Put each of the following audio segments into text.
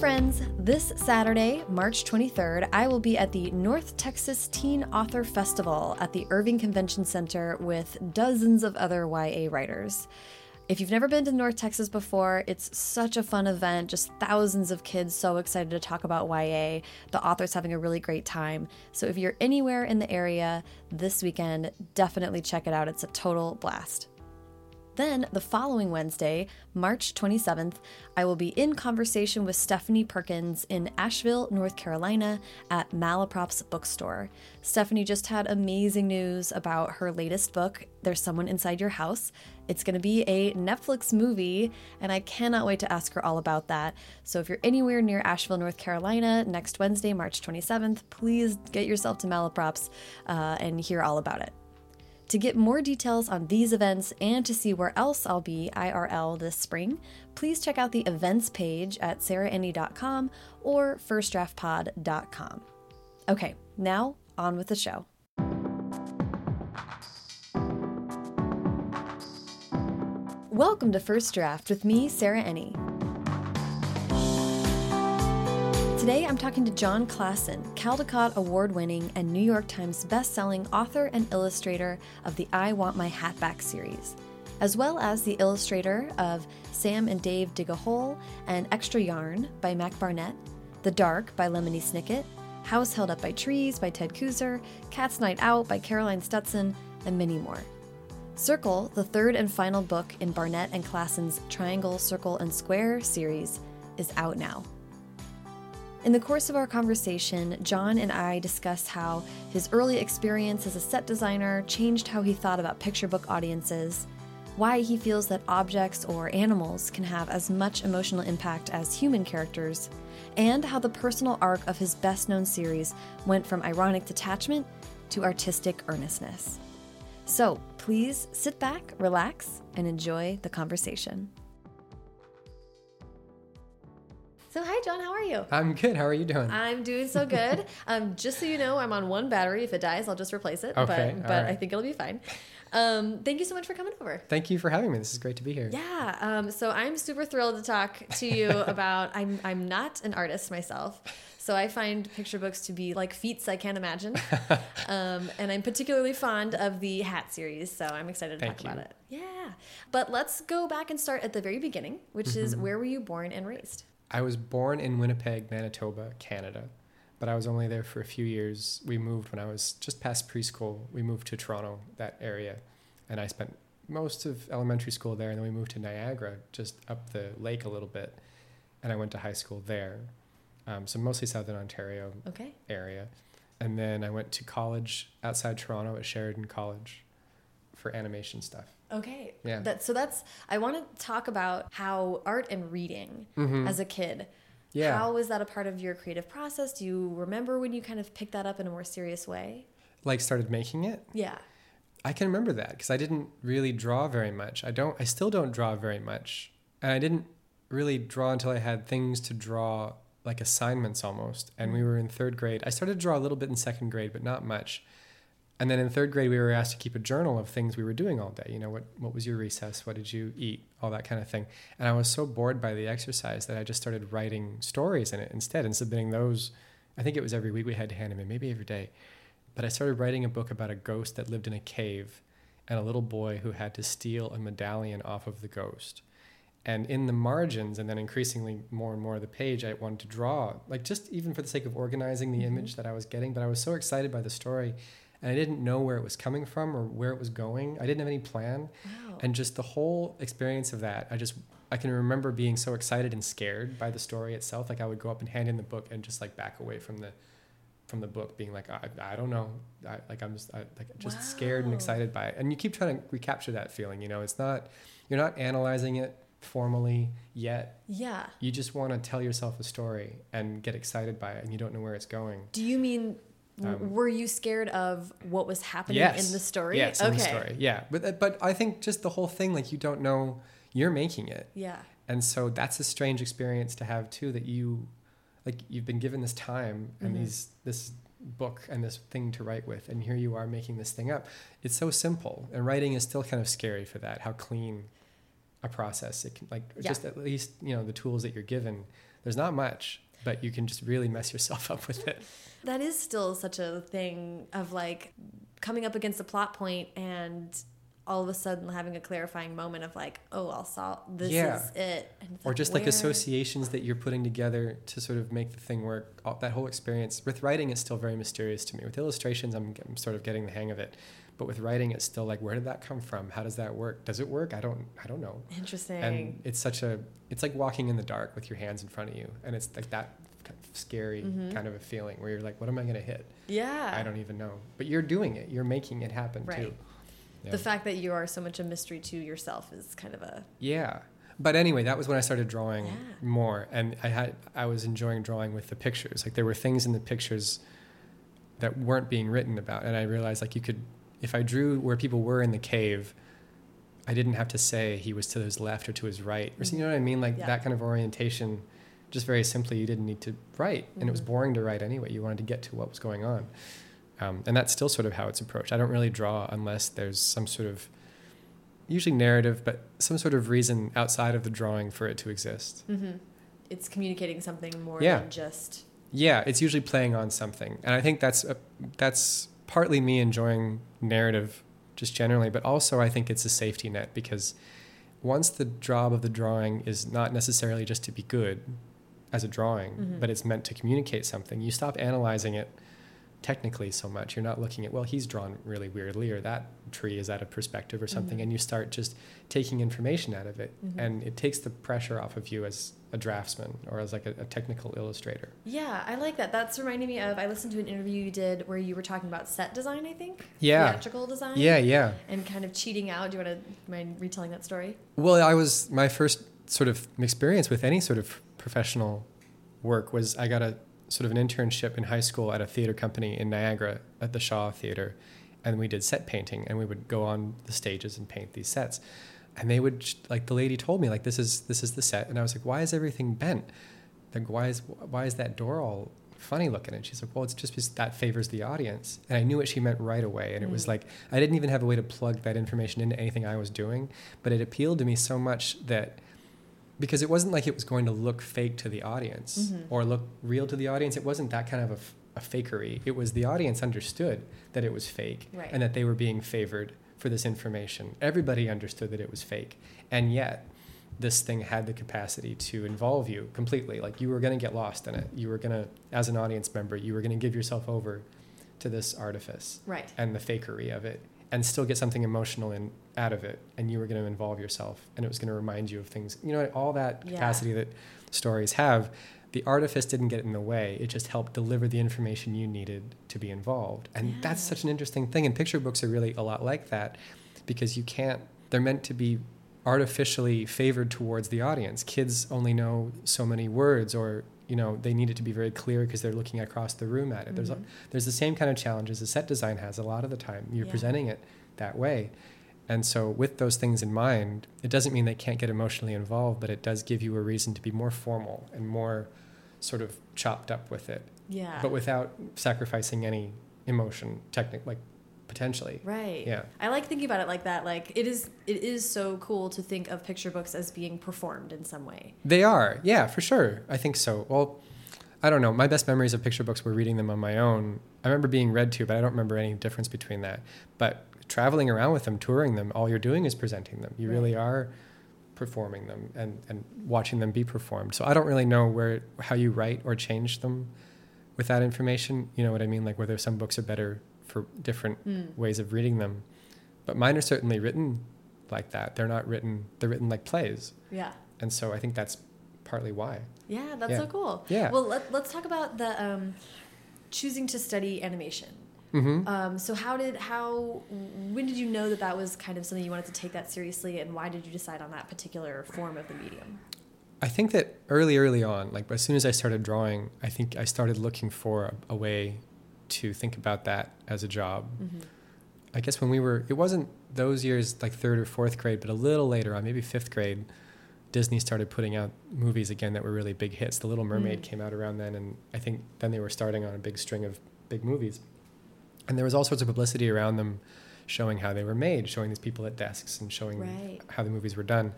friends, this Saturday, March 23rd, I will be at the North Texas Teen Author Festival at the Irving Convention Center with dozens of other YA writers. If you've never been to North Texas before, it's such a fun event. Just thousands of kids so excited to talk about YA. The author's having a really great time. So if you're anywhere in the area this weekend, definitely check it out. It's a total blast. Then, the following Wednesday, March 27th, I will be in conversation with Stephanie Perkins in Asheville, North Carolina at Malaprop's bookstore. Stephanie just had amazing news about her latest book, There's Someone Inside Your House. It's going to be a Netflix movie, and I cannot wait to ask her all about that. So, if you're anywhere near Asheville, North Carolina, next Wednesday, March 27th, please get yourself to Malaprop's uh, and hear all about it. To get more details on these events and to see where else I'll be IRL this spring, please check out the events page at sarahenny.com or firstdraftpod.com. Okay, now on with the show. Welcome to First Draft with me, Sarah Enni. Today I'm talking to Jon Klassen, Caldecott award winning and New York Times best-selling author and illustrator of the I Want My Hat Back series, as well as the illustrator of Sam and Dave Dig a Hole and Extra Yarn by Mac Barnett, The Dark by Lemony Snicket, House Held Up by Trees by Ted Kooser, Cat's Night Out by Caroline Stutson, and many more. Circle, the third and final book in Barnett and Klassen's Triangle, Circle, and Square series, is out now. In the course of our conversation, Jon and I discuss how his early experience as a set designer changed how he thought about picture book audiences, why he feels that objects or animals can have as much emotional impact as human characters, and how the personal arc of his best known series went from ironic detachment to artistic earnestness. So please sit back, relax, and enjoy the conversation. So, hi, Jon. How are you? I'm good. How are you doing? I'm doing so good. um, just so you know, I'm on one battery. If it dies, I'll just replace it. Okay, But, but right. I think it'll be fine. Um, thank you so much for coming over. Thank you for having me. This is great to be here. Yeah. Um, so I'm super thrilled to talk to you about. I'm I'm not an artist myself, so I find picture books to be like feats I can't imagine. um, and I'm particularly fond of the Hat series, so I'm excited to Thank talk about it. Yeah. But let's go back and start at the very beginning, which is Mm-hmm. where were you born and raised? I was born in Winnipeg, Manitoba, Canada, but I was only there for a few years. We moved when I was just past preschool. We moved to Toronto, that area, and I spent most of elementary school there. And then we moved to Niagara, just up the lake a little bit, and I went to high school there. Um, so mostly Southern Ontario Okay. area, and then I went to college outside Toronto at Sheridan College for animation stuff. Okay. Yeah. That so that's I want to talk about how art and reading as a kid. Mm-hmm. Yeah. How was that a part of your creative process? Do you remember when you kind of picked that up in a more serious way? like started making it. Yeah. I can remember that because I didn't really draw very much. I don't. I still don't draw very much, and I didn't really draw until I had things to draw, like assignments almost. And we were in third grade. I started to draw a little bit in second grade, but not much. And then in third grade, we were asked to keep a journal of things we were doing all day. You know, what what was your recess? What did you eat? All that kind of thing. And I was so bored by the exercise that I just started writing stories in it instead and submitting those. I think it was every week we had to hand them in, maybe every day. But I started writing a book about a ghost that lived in a cave and a little boy who had to steal a medallion off of the ghost. And in the margins, and then increasingly more and more of the page, I wanted to draw, like just even for the sake of organizing the mm-hmm. image that I was getting. But I was so excited by the story, and I didn't know where it was coming from or where it was going. I didn't have any plan. Wow. And just the whole experience of that, I just, I can remember being so excited and scared by the story itself. Like I would go up and hand in the book and just like back away from the, from the book, being like, I, I don't know, I, like I'm just I, like just scared and excited by it. And you keep trying to recapture that feeling. You know, it's not, you're not analyzing it formally yet. yeah. You just want to tell yourself a story and get excited by it, and you don't know where it's going. Do you mean Um, were you scared of what was happening Yes. in the story? Yes, okay. in the story. Yeah, but but I think just the whole thing, like you don't know, you're making it. Yeah. And so that's a strange experience to have too that you like you've been given this time and Mhm. these this book and this thing to write with and here you are making this thing up. It's so simple and writing is still kind of scary for that how clean a process it can like Yeah. just at least you know the tools that you're given There's not much, but you can just really mess yourself up with it. That is still such a thing of like coming up against a plot point and all of a sudden having a clarifying moment of like, oh, I'll solve this Yeah. is it. Or just like where- associations that you're putting together to sort of make the thing work. All, that whole experience with writing is still very mysterious to me. With illustrations, I'm, I'm sort of getting the hang of it, but with writing, it's still like, where did that come from? How does that work? Does it work? I don't, I don't know. Interesting. And it's such a, it's like walking in the dark with your hands in front of you, and it's like that scary Mhm. kind of a feeling where you're like, what am I going to hit? yeah. I don't even know. But you're doing it. You're making it happen Right. too. Yeah. The fact that you are so much a mystery to yourself is kind of a Yeah. But anyway, that was when I started drawing Yeah. more and I had I was enjoying drawing with the pictures. Like there were things in the pictures that weren't being written about and I realized like you could if I drew where people were in the cave, I didn't have to say he was to his left or to his right. Or you know what I mean? Like Yeah. that kind of orientation just very simply you didn't need to write and it was Mhm. boring to write anyway. You wanted to get to what was going on. Um, and that's still sort of how it's approached. I don't really draw unless there's some sort of usually narrative, but some sort of reason outside of the drawing for it to exist. hmm It's communicating something more Yeah. than just Yeah, it's usually playing on something, and I think that's a, that's partly me enjoying narrative just generally, but also I think it's a safety net because once the job of the drawing is not necessarily just to be good as a drawing, Mhm. but it's meant to communicate something, you stop analyzing it technically so much. You're not looking at, well, he's drawn really weirdly, or that tree is out of perspective or something, Mhm. and you start just taking information out of it. Mhm. And it takes the pressure off of you as a draftsman or as like a, a technical illustrator. Yeah, I like that. That's reminding me of I listened to an interview you did where you were talking about set design, I think. Yeah. Theatrical design. Yeah, yeah. And kind of cheating out. Do you want to mind retelling that story? Well, I was my first sort of experience with any sort of professional work was I got a sort of an internship in high school at a theater company in Niagara at the Shaw Theater, and we did set painting, and we would go on the stages and paint these sets, and they would like the lady told me like this is this is the set, and I was like, why is everything bent? Like why is why is that door all funny looking? And she's like, well, it's just because that favors the audience, and I knew what she meant right away, and it was Mm. like I didn't even have a way to plug that information into anything I was doing, but it appealed to me so much that because it wasn't like it was going to look fake to the audience Mhm. or look real to the audience. It wasn't that kind of a, f- a fakery. It was the audience understood that it was fake Right. and that they were being favored for this information. Everybody understood that it was fake, and yet this thing had the capacity to involve you completely. Like you were going to get lost in it. You were going to, as an audience member, you were going to give yourself over to this artifice Right. and the fakery of it and still get something emotional in out of it and you were going to involve yourself and it was going to remind you of things you know all that Yeah. capacity that stories have the artifice didn't get in the way. It just helped deliver the information you needed to be involved. And that's such an interesting thing and picture books are really a lot like that because you can't they're meant to be artificially favored towards the audience. Kids only know so many words or you know they need it to be very clear because they're looking across the room at it there's a, Mhm. there's the same kind of challenges as set design has a lot of the time. You're Yeah. presenting it that way. And so, with those things in mind, it doesn't mean they can't get emotionally involved, but it does give you a reason to be more formal and more sort of chopped up with it, Yeah. but without sacrificing any emotion, technic like potentially. Right. Yeah. I like thinking about it like that. Like it is it is so cool to think of picture books as being performed in some way. They are, yeah, for sure. I think so. Well, I don't know. My best memories of picture books were reading them on my own. I remember being read to, but I don't remember any difference between that. But traveling around with them, touring them, all you're doing is presenting them. You Right. really are performing them and, and watching them be performed. So I don't really know where how you write or change them with that information. You know what I mean? Like whether some books are better for different Mm. ways of reading them. But mine are certainly written like that. They're not written they're written like plays. Yeah. And so I think that's partly why. Yeah, that's Yeah. so cool. Yeah. Well, let, let's talk about the um, choosing to study animation. hmm Um, so how did how when did you know that that was kind of something you wanted to take that seriously, and why did you decide on that particular form of the medium? I think that early, early on, like as soon as I started drawing, I think I started looking for a, a way to think about that as a job. Mm-hmm. I guess when we were, it wasn't those years like third or fourth grade, but a little later on, maybe fifth grade, Disney started putting out movies again that were really big hits. The Little Mermaid Mm. came out around then, and I think then they were starting on a big string of big movies. And there was all sorts of publicity around them showing how they were made, showing these people at desks and showing Right. how the movies were done.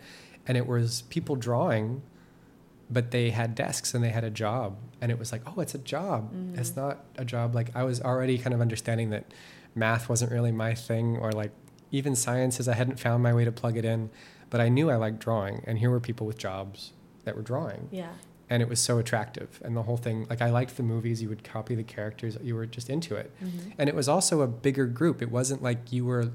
And it was people drawing but they had desks and they had a job and it was like oh it's a job Mhm. it's not a job like i was already kind of understanding that math wasn't really my thing or like even sciences i hadn't found my way to plug it in but i knew i liked drawing and here were people with jobs that were drawing Yeah. and it was so attractive and the whole thing like i liked the movies you would copy the characters you were just into it Mhm. and it was also a bigger group it wasn't like you were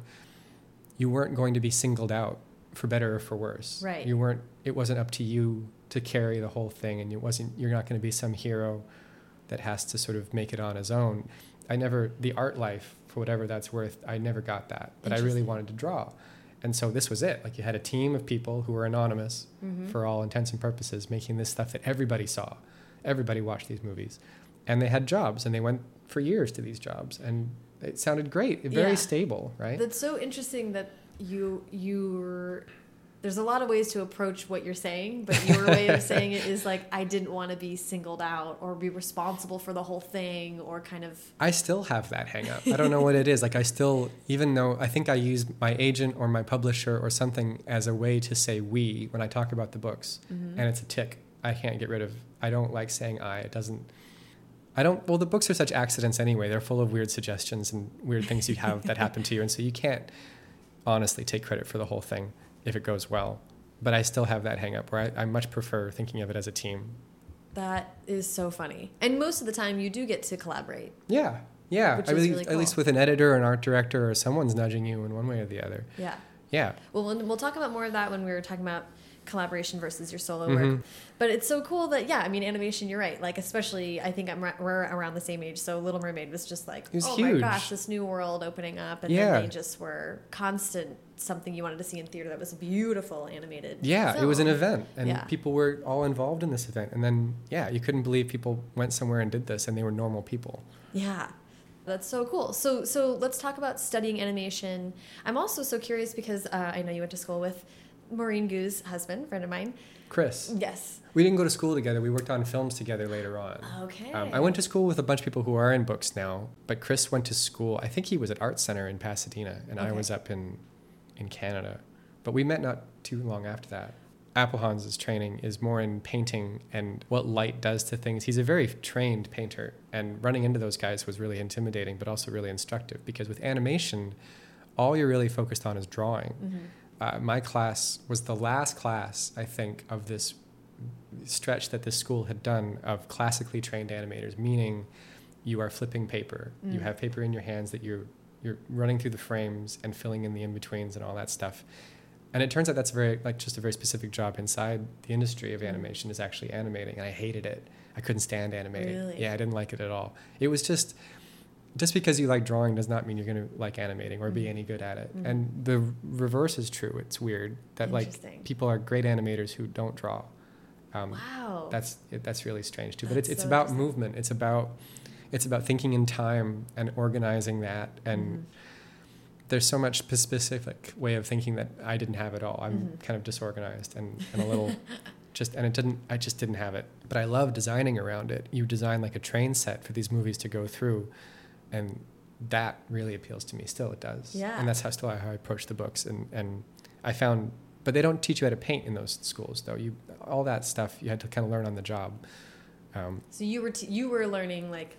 you weren't going to be singled out for better or for worse Right. you weren't it wasn't up to you to carry the whole thing and it wasn't you're not going to be some hero that has to sort of make it on his own i never the art life for whatever that's worth i never got that but i really wanted to draw and so this was it like you had a team of people who were anonymous Mhm. for all intents and purposes, making this stuff that everybody saw. Everybody watched these movies. And they had jobs and they went for years to these jobs. And it sounded great, very Yeah. stable, right? That's so interesting that you you're there's a lot of ways to approach what you're saying, but your way of saying it is like I didn't want to be singled out or be responsible for the whole thing or kind of I still have that hang up. I don't know what it is. Like, I still, even though I think I use my agent or my publisher or something as a way to say we when I talk about the books, Mhm. and it's a tick I can't get rid of. I don't like saying I. It doesn't. I don't. Well, the books are such accidents anyway. They're full of weird suggestions and weird things you have that happen to you, and so you can't honestly take credit for the whole thing if it goes well. But I still have that hang up where I, I much prefer thinking of it as a team. that is so funny. And most of the time you do get to collaborate. Yeah, yeah. I really, really at least with an editor, an art director, or someone's nudging you in one way or the other. Yeah. Yeah, Well, we'll talk about more of that when we were talking about collaboration versus your solo Mhm. work. But it's so cool that yeah, I mean, animation. You're right. Like especially, I think I'm we're around the same age. So Little Mermaid was just like, was oh my gosh, this new world opening up, and Yeah. then they just were constant something you wanted to see in theater that was beautiful animated. yeah. It was an event, and Yeah. people were all involved in this event. And then, yeah, you couldn't believe people went somewhere and did this, and they were normal people. Yeah. That's so cool. So so let's talk about studying animation. I'm also so curious because uh, I know you went to school with Maurene Goo's husband, friend of mine. Chris, Yes. we didn't go to school together. We worked on films together later on. Okay. Um, I went to school with a bunch of people who are in books now, but Chris went to school. I think he was at Art Center in Pasadena, and I was up in in Canada. But we met not too long after that. Appelhans's training is more in painting and what light does to things. He's a very trained painter, and running into those guys was really intimidating, but also really instructive because with animation, all you're really focused on is drawing. Mhm. Uh, my class was the last class, I think, of this stretch that this school had done of classically trained animators, meaning you are flipping paper. You Mm. have paper in your hands that you're you're running through the frames and filling in the in betweens and all that stuff. And it turns out that's very like just a very specific job inside the industry of Mm. animation is actually animating, and I hated it. I couldn't stand animating. Really? Yeah, I didn't like it at all. It was just just because you like drawing does not mean you're going to like animating or be Mhm. any good at it. Mhm. And the reverse is true. It's weird that like people are great animators who don't draw. Um, Wow. That's it, that's really strange too. But That's it's it's so about movement. It's about it's about thinking in time and organizing that. And Mhm. there's so much specific way of thinking that I didn't have at all. I'm Mhm. kind of disorganized and, and a little just and it didn't I just didn't have it. But I love designing around it. You design like a train set for these movies to go through and that really appeals to me. Still it does. Yeah. And that's how still how I approach the books and, and I found but they don't teach you how to paint in those schools though. You all that stuff you had to kind of learn on the job. Um, So you were t- you were learning like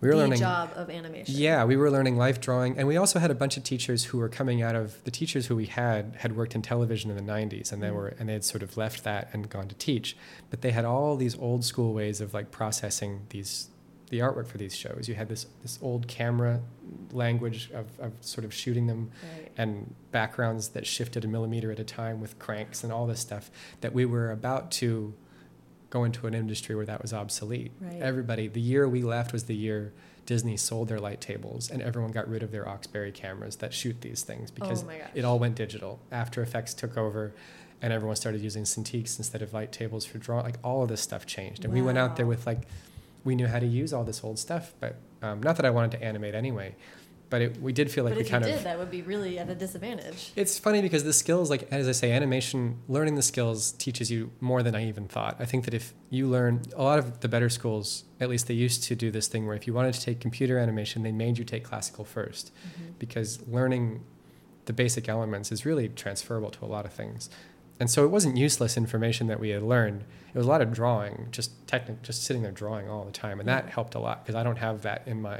we were the learning job of animation. Yeah, we were learning life drawing, and we also had a bunch of teachers who were coming out of the teachers who we had had worked in television in the '90s, and they Mm. were and they had sort of left that and gone to teach, but they had all these old school ways of like processing these the artwork for these shows. You had this this old camera language of, of sort of shooting them Right. and backgrounds that shifted a millimeter at a time with cranks and all this stuff that we were about to go into an industry where that was obsolete. Right. Everybody, the year we left was the year Disney sold their light tables and everyone got rid of their Oxberry cameras that shoot these things because oh it all went digital. After Effects took over and everyone started using Cintiqs instead of light tables for drawing. Like all of this stuff changed. And we went out there with like, we knew how to use all this old stuff, but um, not that I wanted to animate anyway, but it, we did feel like but we if kind you of did, that would be really at a disadvantage. it's funny because the skills, like as I say, animation, learning the skills teaches you more than I even thought. I think that if you learn, a lot of the better schools, at least they used to do this thing where if you wanted to take computer animation, they made you take classical first Mm-hmm. because learning the basic elements is really transferable to a lot of things. and so it wasn't useless information that we had learned. It was a lot of drawing, just technic, just sitting there drawing all the time, and that helped a lot because I don't have that in my.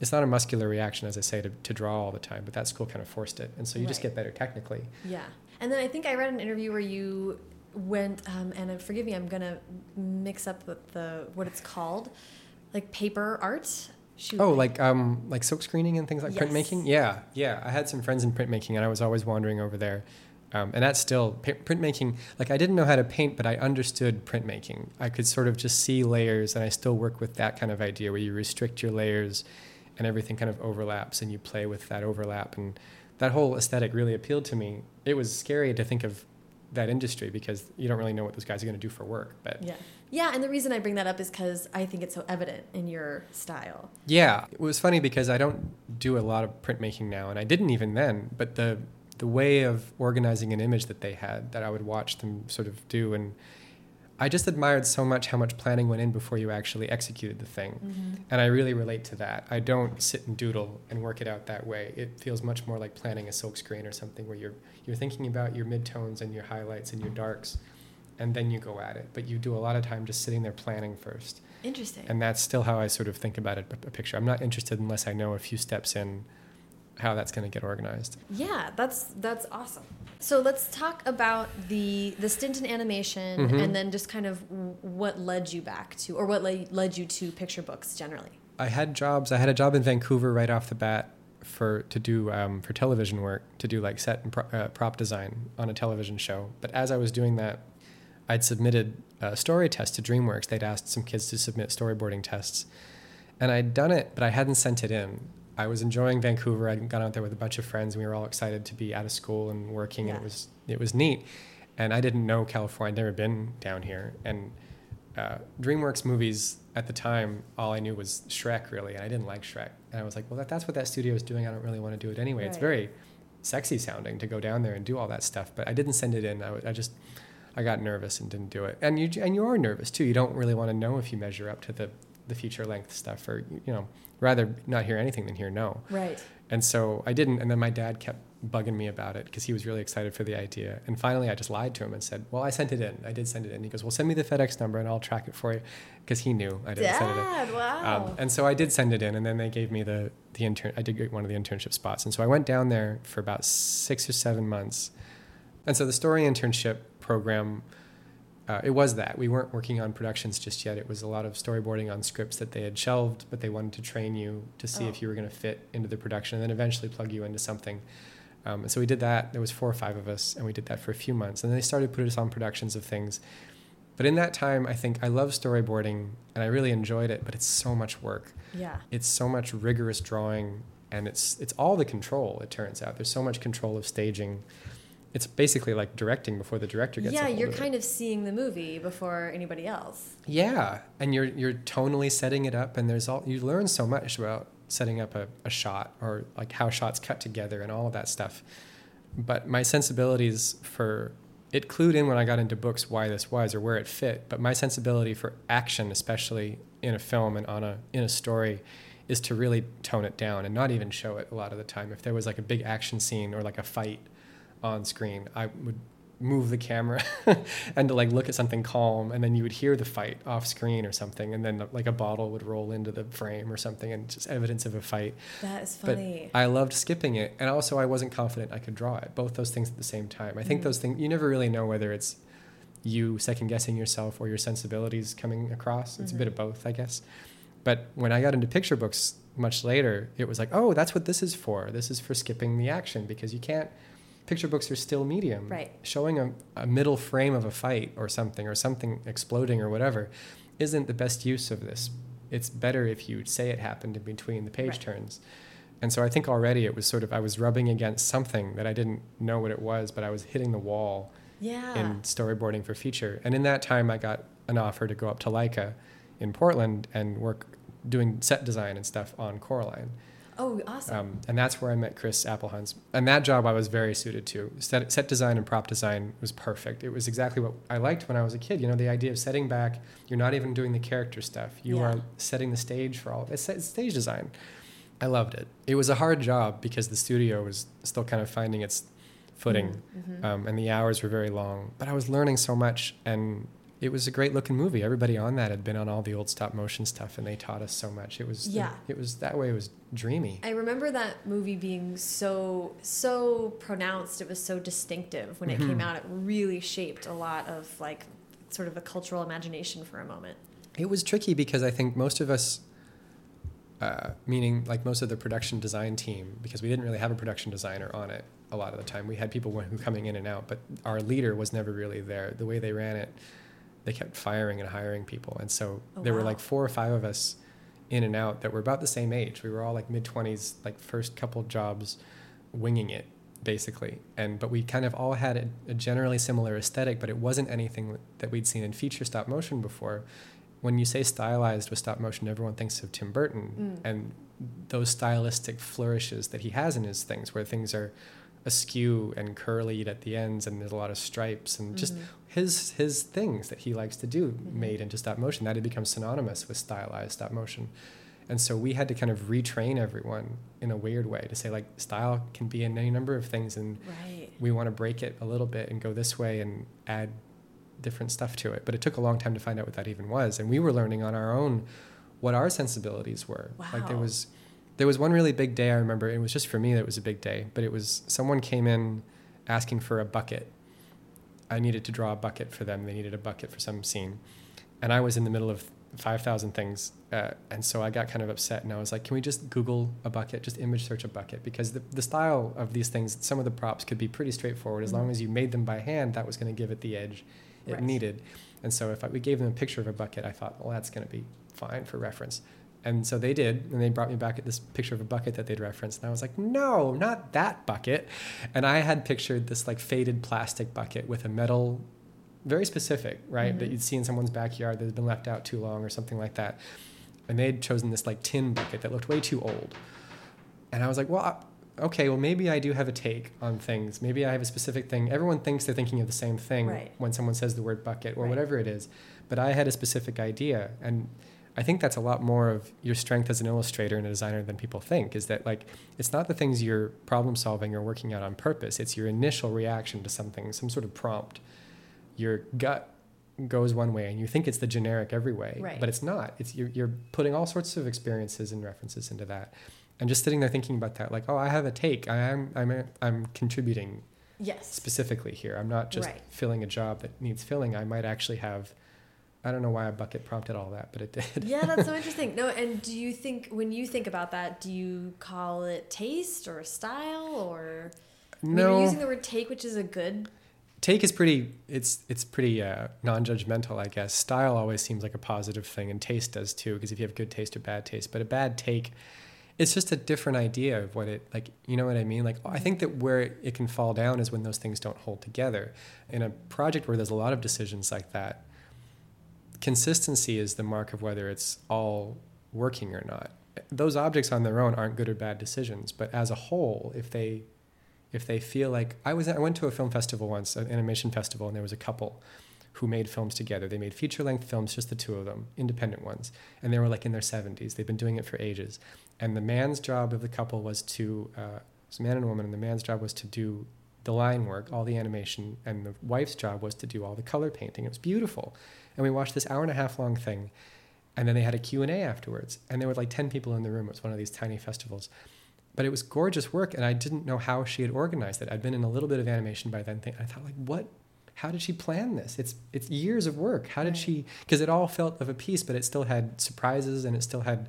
It's not a muscular reaction, as I say, to, to draw all the time, but that school kind of forced it, and so you just get better technically. Yeah. And then I think I read an interview where you went, um, and uh, forgive me, I'm going to mix up the, the, what it's called, like paper art. Shoot. Oh, like um, like silk screening and things like Yes. printmaking. Yeah, yeah. I had some friends in printmaking, and I was always wandering over there. Um, and that's still printmaking. Like I didn't know how to paint, but I understood printmaking. I could sort of just see layers, and I still work with that kind of idea where you restrict your layers, and everything kind of overlaps, and you play with that overlap. And that whole aesthetic really appealed to me. It was scary to think of that industry because you don't really know what those guys are going to do for work. But Yeah. Yeah, and the reason I bring that up is because I think it's so evident in your style. Yeah, it was funny because I don't do a lot of printmaking now, and I didn't even then. But the the way of organizing an image that they had, that I would watch them sort of do, and I just admired so much how much planning went in before you actually executed the thing, mm-hmm. and I really relate to that. I don't sit and doodle and work it out that way. It feels much more like planning a silk screen or something where you're you're thinking about your midtones and your highlights and your darks, and then you go at it. But you do a lot of time just sitting there planning first. Interesting. And that's still how I sort of think about it, a a picture. I'm not interested unless I know a few steps in how that's going to get organized. Yeah, that's that's awesome. So let's talk about the the stint in animation, Mhm. and then just kind of what led you back to, or what led, led you to picture books generally. I had jobs. I had a job in Vancouver right off the bat for to do um, for television work, to do like set and pro, uh, prop design on a television show. But as I was doing that, I'd submitted a story test to DreamWorks. They'd asked some kids to submit storyboarding tests, and I'd done it, but I hadn't sent it in. I was enjoying Vancouver. I'd gone out there with a bunch of friends. And we were all excited to be out of school and working, and it was it was neat. And I didn't know California. I'd never been down here, and uh, DreamWorks movies at the time, all I knew was Shrek, really, and I didn't like Shrek. And I was like, well, that, that's what that studio is doing. I don't really want to do it anyway. It's very sexy sounding to go down there and do all that stuff, but I didn't send it in. I, I just, I got nervous and didn't do it. And you, and you are nervous too. You don't really want to know if you measure up to the, the feature length stuff, or you know, rather not hear anything than hear no. Right. And so I didn't. And then my dad kept bugging me about it because he was really excited for the idea. And finally, I just lied to him and said, "Well, I sent it in. I did send it in." He goes, "Well, send me the FedEx number and I'll track it for you," because he knew I didn't send it in. Dad, wow. Um, and so I did send it in, and then they gave me the the intern. I did get one of the internship spots, and so I went down there for about six or seven months. And so the story internship program, uh, it was that we weren't working on productions just yet. It was a lot of storyboarding on scripts that they had shelved, but they wanted to train you to see Oh. if you were going to fit into the production, and then eventually plug you into something. Um, and so we did that. There was four or five of us, and we did that for a few months. And then they started putting us on productions of things. But in that time, I think I love storyboarding, and I really enjoyed it. But it's so much work. yeah. It's so much rigorous drawing, and it's it's all the control. It turns out there's so much control of staging. It's basically like directing before the director gets. Yeah, you're of it. kind of seeing the movie before anybody else. Yeah, and you're you're tonally setting it up, and there's all you learn so much about setting up a, a shot or like how shots cut together and all of that stuff. But my sensibilities for it clued in when I got into books why this was or where it fit. But my sensibility for action, especially in a film and on a in a story, is to really tone it down and not even show it a lot of the time. If there was like a big action scene or like a fight on screen, I would move the camera and to like look at something calm and then you would hear the fight off screen or something and then like a bottle would roll into the frame or something and just evidence of a fight. That is but funny. i loved skipping it and also i wasn't confident i could draw it both those things at the same time. I think Mm. those things you never really know whether it's you second guessing yourself or your sensibilities coming across. It's a bit of both i guess. But when i got into picture books much later it was like oh that's what this is for. This is for skipping the action because you can't picture books are still medium Right. showing a, a middle frame of a fight or something or something exploding or whatever isn't the best use of this it's better if you say it happened in between the page Right. turns and so i think already it was sort of i was rubbing against something that i didn't know what it was but i was hitting the wall yeah. in storyboarding for feature and in that time i got an offer to go up to Laika in portland and work doing set design and stuff on coraline oh, awesome. um, and that's where I met Chris Appelhans. And that job I was very suited to. Set, set design and prop design was perfect. It was exactly what I liked when I was a kid. You know, the idea of setting back, you're not even doing the character stuff. You Yeah. are setting the stage for all it's, it's stage design. I loved it. It was a hard job because the studio was still kind of finding its footing, Mm-hmm. um, and the hours were very long. But I was learning so much, and it was a great looking movie. Everybody on that had been on all the old stop motion stuff, and they taught us so much. It was Yeah. it, was that way. It was dreamy. I remember that movie being so so pronounced. It was so distinctive when it came Mhm. out. It really shaped a lot of like sort of a cultural imagination for a moment. It was tricky because I think most of us, uh, meaning like most of the production design team, because we didn't really have a production designer on it a lot of the time. We had people who coming in and out, but our leader was never really there. The way they ran it, they kept firing and hiring people, and so Oh, there were like four or five of us in and out that were about the same age. We were all like mid twenties, like first couple jobs, winging it basically. And but we kind of all had a, a generally similar aesthetic, but it wasn't anything that we'd seen in feature stop motion before. When you say stylized with stop motion, everyone thinks of Tim Burton Mm. and those stylistic flourishes that he has in his things, where things are askew and curly at the ends, and there's a lot of stripes and just Mhm. his his things that he likes to do Mhm. made into stop motion that had become synonymous with stylized stop motion and so we had to kind of retrain everyone in a weird way to say like style can be in any number of things and Right. we want to break it a little bit and go this way and add different stuff to it but it took a long time to find out what that even was and we were learning on our own what our sensibilities were like there was there was one really big day i remember it was just for me that it was a big day but it was someone came in asking for a bucket I needed to draw a bucket for them. They needed a bucket for some scene. And I was in the middle of 5,000 things. Uh, and so I got kind of upset and I was like, can we just Google a bucket, just image search a bucket? Because the, the style of these things, some of the props could be pretty straightforward. As long Mhm. as you made them by hand, that was going to give it the edge it Right. needed. And so if I, we gave them a picture of a bucket, I thought, well, that's going to be fine for reference. And so they did, and they brought me back at this picture of a bucket that they'd referenced, and I was like, "No, not that bucket." And I had pictured this like faded plastic bucket with a metal, very specific, right, that Mhm. you'd see in someone's backyard that had been left out too long or something like that. And they'd chosen this like tin bucket that looked way too old. And I was like, "Well, okay, well maybe I do have a take on things. Maybe I have a specific thing. Everyone thinks they're thinking of the same thing Right. when someone says the word bucket or Right. whatever it is, but I had a specific idea and." I think that's a lot more of your strength as an illustrator and a designer than people think is that like it's not the things you're problem solving or working out on purpose. It's your initial reaction to something some sort of prompt. Your gut goes one way and you think it's the generic every way Right. but it's not. It's you're, you're putting all sorts of experiences and references into that. And just sitting there thinking about that like oh i have a take. I'm i'm i'm contributing Yes. specifically here. I'm not just Right. filling a job that needs filling. I might actually have i don't know why a bucket prompted all that but it did. Yeah, that's so interesting. No, and do you think when you think about that, do you call it taste or style or I mean, you're using the word take, which is a good take is pretty it's it's pretty uh, non-judgmental i guess. Style always seems like a positive thing and taste does too because if you have good taste or bad taste. But a bad take it's just a different idea of what it like you know what i mean? Like i think that where it can fall down is when those things don't hold together. In a project where there's a lot of decisions like that consistency is the mark of whether it's all working or not those objects on their own aren't good or bad decisions but as a whole if they if they feel like I was I went to a film festival once, an animation festival, and there was a couple who made films together. They made feature length films, just the two of them, independent ones, and they were like in their seventies. They've been doing it for ages. And the man's job of the couple was to uh, man and woman, and the man's job was to do the line work, all the animation, and the wife's job was to do all the color painting. It was beautiful, and we watched this hour and a half long thing, and then they had a Q and A afterwards, and there were like ten people in the room. It was one of these tiny festivals. But it was gorgeous work and i didn't know how she had organized it. I'd been in a little bit of animation by then i thought like what how did she plan this? It's it's years of work. How did she because it all felt of a piece but it still had surprises and it still had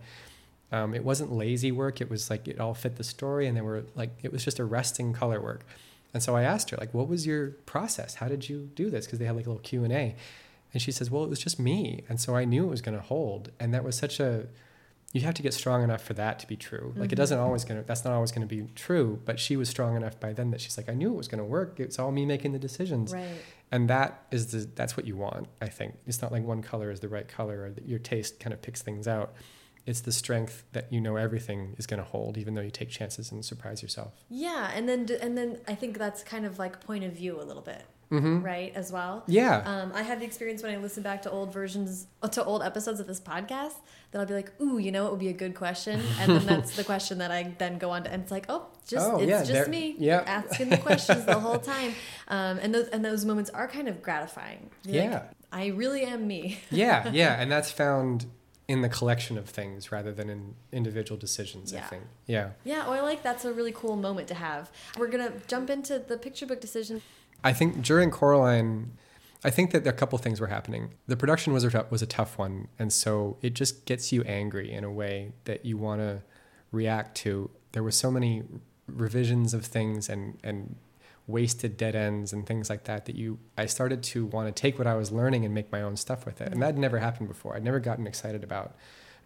um, it wasn't lazy work. It was like it all fit the story and there were like it was just arresting color work. And so i asked her like what was your process? How did you do this? Because they had like a little q&a and she says well it was just me and so i knew it was going to hold and that was such a you have to get strong enough for that to be true. Like it Mhm. doesn't always gonna that's not always gonna be true, but she was strong enough by then that she's like, I knew it was gonna work. It's all me making the decisions. right. And that is the that's what you want, I think. It's not like one color is the right color or that your taste kind of picks things out. It's the strength that you know everything is gonna hold, even though you take chances and surprise yourself. Yeah, and then and then I think that's kind of like point of view a little bit, Mhm. right? As well. Yeah. Um, I have the experience when I listen back to old versions, to old episodes of this podcast, that I'll be like, "Ooh, you know, it would be a good question," and then that's the question that I then go on to, and it's like, "Oh, just Oh, it's yeah, just me yeah. asking the questions the whole time," um, and those and those moments are kind of gratifying. You're like, Yeah. I really am me. yeah, yeah, and that's found in the collection of things rather than in individual decisions. I think. Yeah. Yeah, oh, I like that's a really cool moment to have. We're gonna jump into the picture book decision. I think during Coraline, I think that a couple things were happening. The production was a, was a tough one, and so it just gets you angry in a way that you want to react to. There were so many revisions of things and and wasted dead ends and things like that that you I started to want to take what I was learning and make my own stuff with it. And that never happened before. I'd never gotten excited about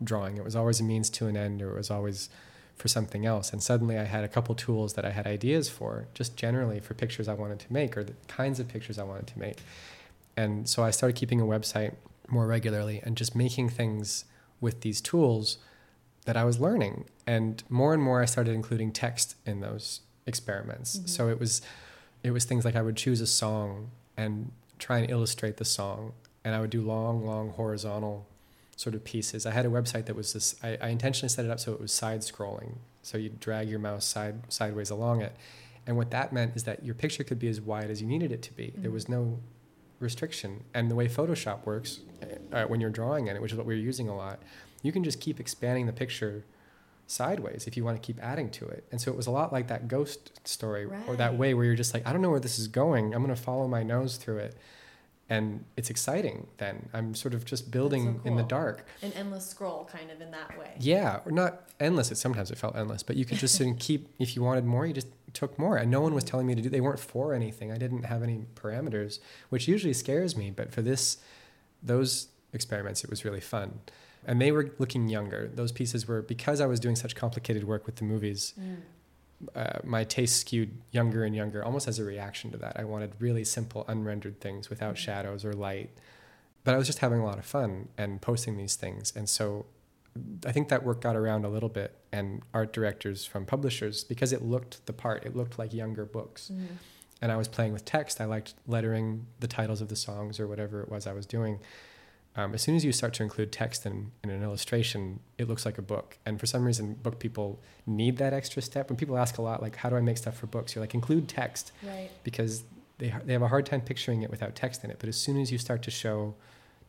drawing. It was always a means to an end or it was always for something else. And suddenly I had a couple tools that I had ideas for, just generally for pictures I wanted to make or the kinds of pictures I wanted to make. And so I started keeping a website more regularly and just making things with these tools that I was learning. And more and more I started including text in those experiments. Mhm. So it was it was things like I would choose a song and try and illustrate the song. And I would do long, long horizontal sort of pieces. I had a website that was this I, I intentionally set it up so it was side scrolling. So you drag your mouse side sideways along it. And what that meant is that your picture could be as wide as you needed it to be. There Mhm. was no restriction. And the way Photoshop works, uh, when you're drawing in it, which is what we were using a lot, you can just keep expanding the picture sideways if you want to keep adding to it. And so it was a lot like that ghost story or that way where you're just like, I don't know where this is going. I'm going to follow my nose through it. And it's exciting then. I'm sort of just building in the dark. An endless scroll, kind of in that way. Yeah, or not endless. It sometimes it felt endless, but you could just sit and keep. If you wanted more, you just took more, and no one was telling me to do. They weren't for anything. I didn't have any parameters, which usually scares me. But for this, those experiments, it was really fun, and they were looking younger. Those pieces were because I was doing such complicated work with the movies. Mm. Uh, my taste skewed younger and younger, almost as a reaction to that. I wanted really simple, unrendered things without shadows or light. But I was just having a lot of fun and posting these things, and so I think that work got around a little bit, and art directors from publishers, because it looked the part, it looked like younger books. Mhm. And I was playing with text. I liked lettering the titles of the songs or whatever it was I was doing. Um, as soon as you start to include text in, in an illustration, it looks like a book. And for some reason, book people need that extra step. When people ask a lot, like, how do I make stuff for books? You're like, include text Right. because they, they have a hard time picturing it without text in it. But as soon as you start to show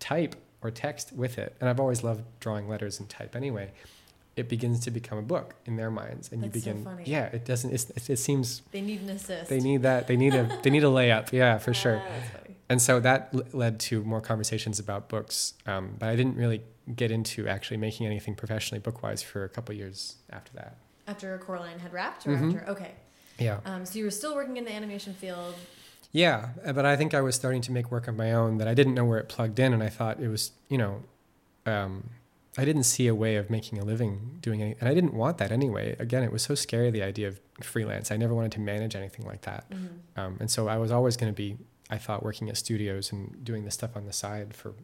type or text with it, and I've always loved drawing letters and type anyway, it begins to become a book in their minds, and That's you so begin. funny. Yeah, it doesn't. It's, it, it seems They need an assist. they need that. They need a they need a layup. Yeah, for sure. And so that l- led to more conversations about books. Um, but I didn't really get into actually making anything professionally bookwise for a couple years after that. After Coraline had wrapped, or Mhm. after? Okay. Yeah. Um, so you were still working in the animation field. Yeah, uh, but I think I was starting to make work of my own that I didn't know where it plugged in, and I thought it was, you know, um, I didn't see a way of making a living doing any, and I didn't want that anyway. Again, it was so scary the idea of freelance. I never wanted to manage anything like that, Mhm. um, and so I was always going to be, I thought, working at studios and doing this stuff on the side for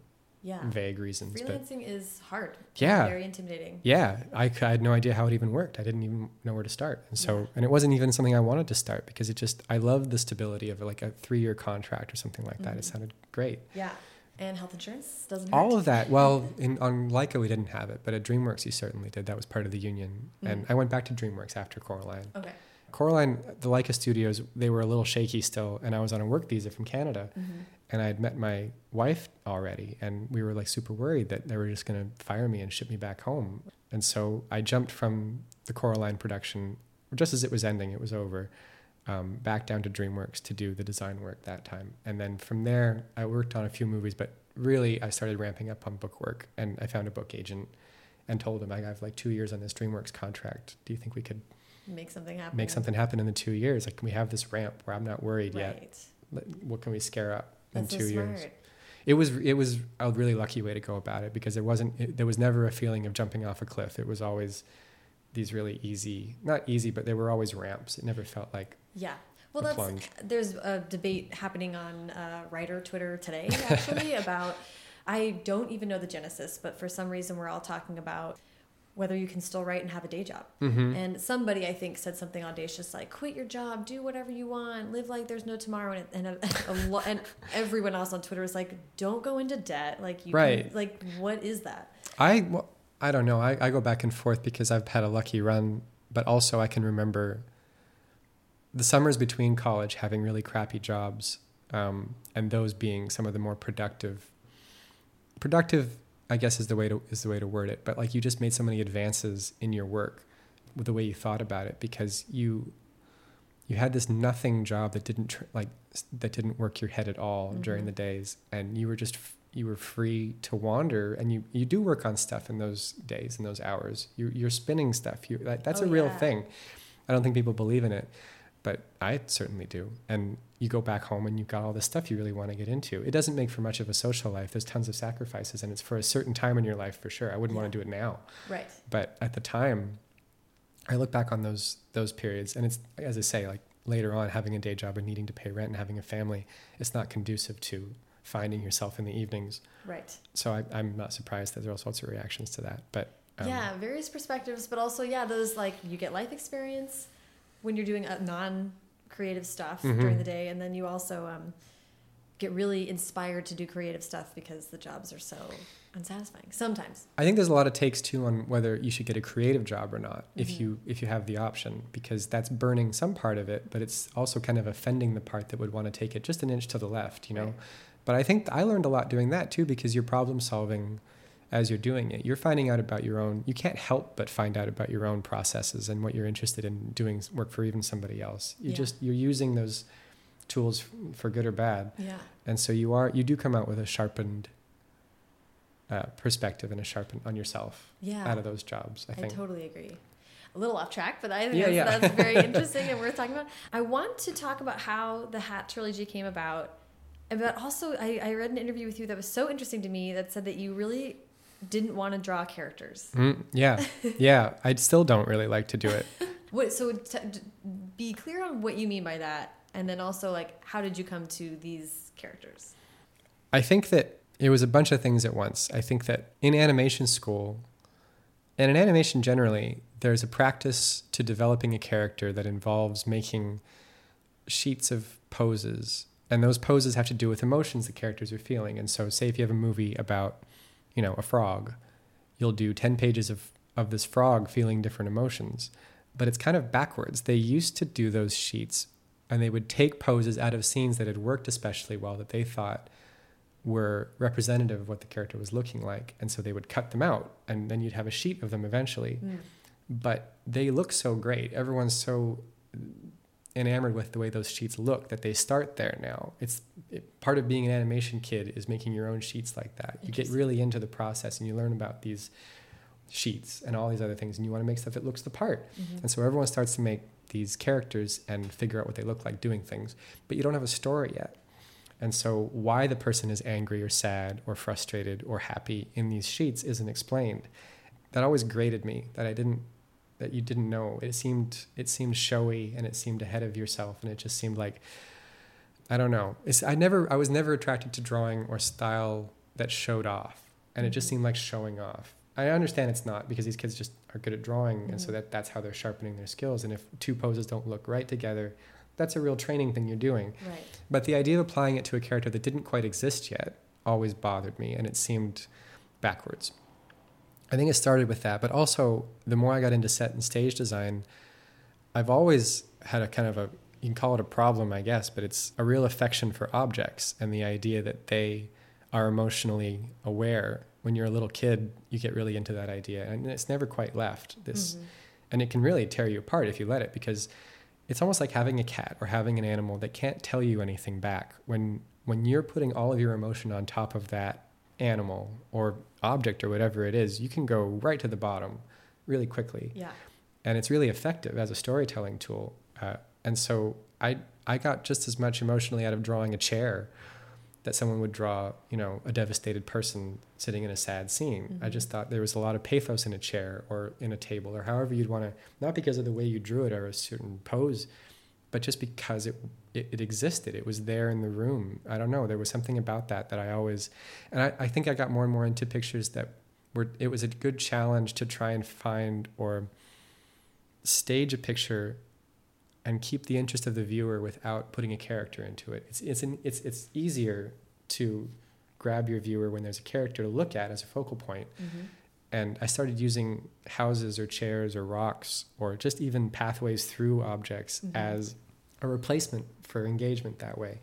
Yeah. vague reasons. But Freelancing is hard. Yeah. Very intimidating. yeah, I had no idea how it even worked. I didn't even know where to start, and so Yeah. and it wasn't even something I wanted to start because it just I loved the stability of like a three year contract or something like that. It Mhm. sounded great. Yeah. And health insurance doesn't hurt. All of that. Well, in, on Laika we didn't have it, but at DreamWorks you certainly did. That was part of the union, and Mhm. I went back to DreamWorks after Coraline. Okay. Coraline, the Laika studios, they were a little shaky still, and I was on a work visa from Canada, Mhm. and I had met my wife already, and we were like super worried that they were just going to fire me and ship me back home. And so I jumped from the Coraline production just as it was ending, it was over. Um, back down to DreamWorks to do the design work that time. And then from there, I worked on a few movies, but really I started ramping up on book work. And I found a book agent and told him, I have like two years on this DreamWorks contract. Do you think we could Make something happen. make something happen in the two years? Like, can we have this ramp where I'm not worried yet? Right. Let- What can we scare up in That's so two smart. years? It was it was a really lucky way to go about it because there wasn't it, there was never a feeling of jumping off a cliff. It was always these really easy, not easy, but they were always ramps. It never felt like Yeah. Well, that's plunge. there's a debate happening on uh, writer Twitter today actually about I don't even know the genesis, but for some reason we're all talking about whether you can still write and have a day job. Mm-hmm. And somebody, I think, said something audacious like, quit your job, do whatever you want, live like there's no tomorrow. And, and, a, a lo- and everyone else on Twitter was like, don't go into debt. Like, you Right. Can, like, what is that? I well, I don't know. I, I go back and forth because I've had a lucky run, but also I can remember the summers between college having really crappy jobs, um, and those being some of the more productive. Productive, I guess, is the way to is the way to word it. But like you just made so many advances in your work, with the way you thought about it, because you you had this nothing job that didn't tr- like that didn't work your head at all during Mhm. the days, and you were just f- you were free to wander, and you you do work on stuff in those days in those hours. You you're spinning stuff. You that, that's Oh, a real yeah. thing. I don't think people believe in it, but I certainly do. And you go back home and you've got all this stuff you really want to get into. It doesn't make for much of a social life. There's tons of sacrifices, and it's for a certain time in your life for sure. I wouldn't want to do it now Right. but at the time i look back on those those periods and it's as i say like later on having a day job and needing to pay rent and having a family it's not conducive to finding yourself in the evenings Right. so I, i'm not surprised that there are all sorts of reactions to that but um, yeah, various perspectives, but also, yeah, those like you get life experience when you're doing a non creative stuff Mhm. during the day, and then you also um, get really inspired to do creative stuff because the jobs are so unsatisfying sometimes. i think there's a lot of takes too on whether you should get a creative job or not if Mhm. you if you have the option because that's burning some part of it but it's also kind of offending the part that would want to take it just an inch to the left you know Right. But I think I learned a lot doing that too because you're problem solving as you're doing it. You're finding out about your own, you can't help but find out about your own processes and what you're interested in doing work for even somebody else. You Yeah. just, you're using those tools for good or bad. Yeah. And so you are, you do come out with a sharpened uh, perspective and a sharpened on yourself Yeah. out of those jobs, I I think. totally agree. A little off track, but I think Yeah, that's, yeah. that's very interesting and worth talking about. I want to talk about how the Hat trilogy came about, but also I, I read an interview with you that was so interesting to me that said that you really didn't want to draw characters. Mm, yeah. yeah. I still don't really like to do it. What? So t- be clear on what you mean by that, and then also like how did you come to these characters? I think that it was a bunch of things at once. I think that in animation school, and in animation generally, there's a practice to developing a character that involves making sheets of poses. And those poses have to do with emotions the characters are feeling. And so, say if you have a movie about, you know, a frog, you'll do 10 pages of, of this frog feeling different emotions. But it's kind of backwards. They used to do those sheets and they would take poses out of scenes that had worked especially well that they thought were representative of what the character was looking like. And so they would cut them out, and then you'd have a sheet of them eventually. But they look so great. Everyone's so enamored with the way those sheets look that they start there now. It's it, part of being an animation kid is making your own sheets like that. You get really into the process and you learn about these sheets and all these other things, and you want to make stuff that looks the part. Mm-hmm. And so everyone starts to make these characters and figure out what they look like doing things, but you don't have a story yet. And so why the person is angry or sad or frustrated or happy in these sheets isn't explained. That always grated me that I didn't that you didn't know. It seemed it seemed showy and it seemed ahead of yourself and it just seemed like I don't know. It's I never I was never attracted to drawing or style that showed off. And it just Mhm. seemed like showing off. I understand it's not because these kids just are good at drawing and so Mhm. that that's how they're sharpening their skills and if two poses don't look right together, that's a real training thing you're doing. Right. But the idea of applying it to a character that didn't quite exist yet always bothered me, and it seemed backwards. I think it started with that, but also the more I got into set and stage design, I've always had a kind of a you can call it a problem, I guess, but it's a real affection for objects and the idea that they are emotionally aware. When you're a little kid, you get really into that idea, and it's never quite left. This Mhm. and it can really tear you apart if you let it because it's almost like having a cat or having an animal that can't tell you anything back when when you're putting all of your emotion on top of that animal or object or whatever it is you can go right to the bottom really quickly Yeah. and it's really effective as a storytelling tool uh, and so i i got just as much emotionally out of drawing a chair that someone would draw you know a devastated person sitting in a sad scene i Mhm. just thought there was a lot of pathos in a chair or in a table or however you'd want to not because of the way you drew it or a certain pose but just because it, it it existed it was there in the room i don't know there was something about that that i always and i, I think i got more and more into pictures that were it was a good challenge to try and find or stage a picture and keep the interest of the viewer without putting a character into it. It's it's an, it's it's easier to grab your viewer when there's a character to look at as a focal point. Mm-hmm. And I started using houses or chairs or rocks or just even pathways through objects Mhm. as a replacement for engagement that way.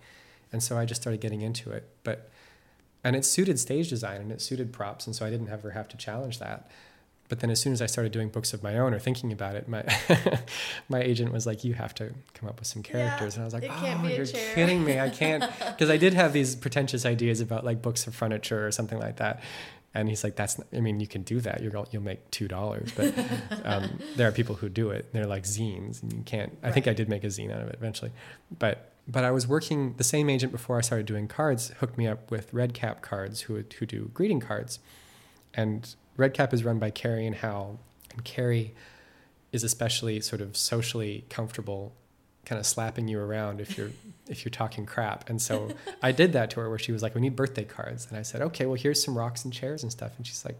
And so I just started getting into it. But and it suited stage design and it suited props, and so I didn't ever have to challenge that. But then as soon as I started doing books of my own or thinking about it, my my agent was like, "You have to come up with some characters," and I was like, "Oh, you're chair." kidding me! I can't," because I did have these pretentious ideas about like books of furniture or something like that. And he's like, "That's, I mean, you can do that. You're you'll make two dollars, but um, there are people who do it. They're like zines, and you can't. I think I did make a zine out of it eventually, but but I was working. The same agent before I started doing cards hooked me up with Red Cap cards, who who do greeting cards, and Red Cap is run by Carrie and Hal, and Carrie is especially sort of socially comfortable, kind of slapping you around if you're if you're talking crap. And so I did that to her, where she was like, "We need birthday cards," and I said, "Okay, well here's some rocks and chairs and stuff," and she's like,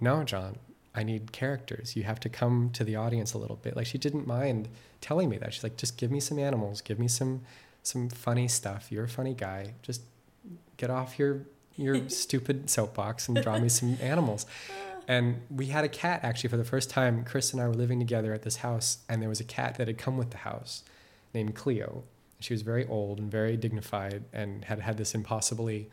"No, Jon." I need characters. You have to come to the audience a little bit. Like she didn't mind telling me that. She's like, just give me some animals, give me some some funny stuff. You're a funny guy. Just get off your your stupid soapbox and draw me some animals. And we had a cat actually for the first time. Chris and I were living together at this house, and there was a cat that had come with the house named Cleo. She was very old and very dignified and had had this impossibly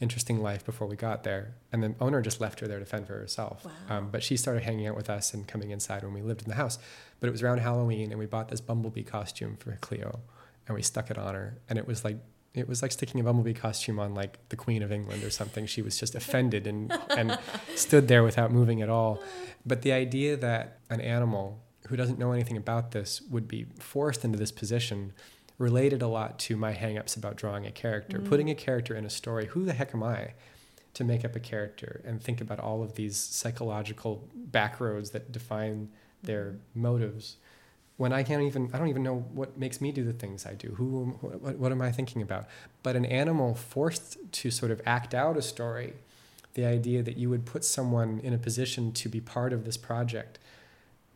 interesting life before we got there. And the owner just left her there to fend for herself. Wow. Um, but she started hanging out with us and coming inside when we lived in the house. But it was around Halloween, and we bought this bumblebee costume for Cleo, and we stuck it on her, and it was like it was like sticking a bumblebee costume on like the Queen of England or something. She was just offended and and stood there without moving at all. But the idea that an animal who doesn't know anything about this would be forced into this position related a lot to my hangups about drawing a character, Mm. putting a character in a story. Who the heck am I to make up a character and think about all of these psychological backroads that define their motives when I can't even I don't even know what makes me do the things I do. Who what, what am I thinking about? But an animal forced to sort of act out a story, the idea that you would put someone in a position to be part of this project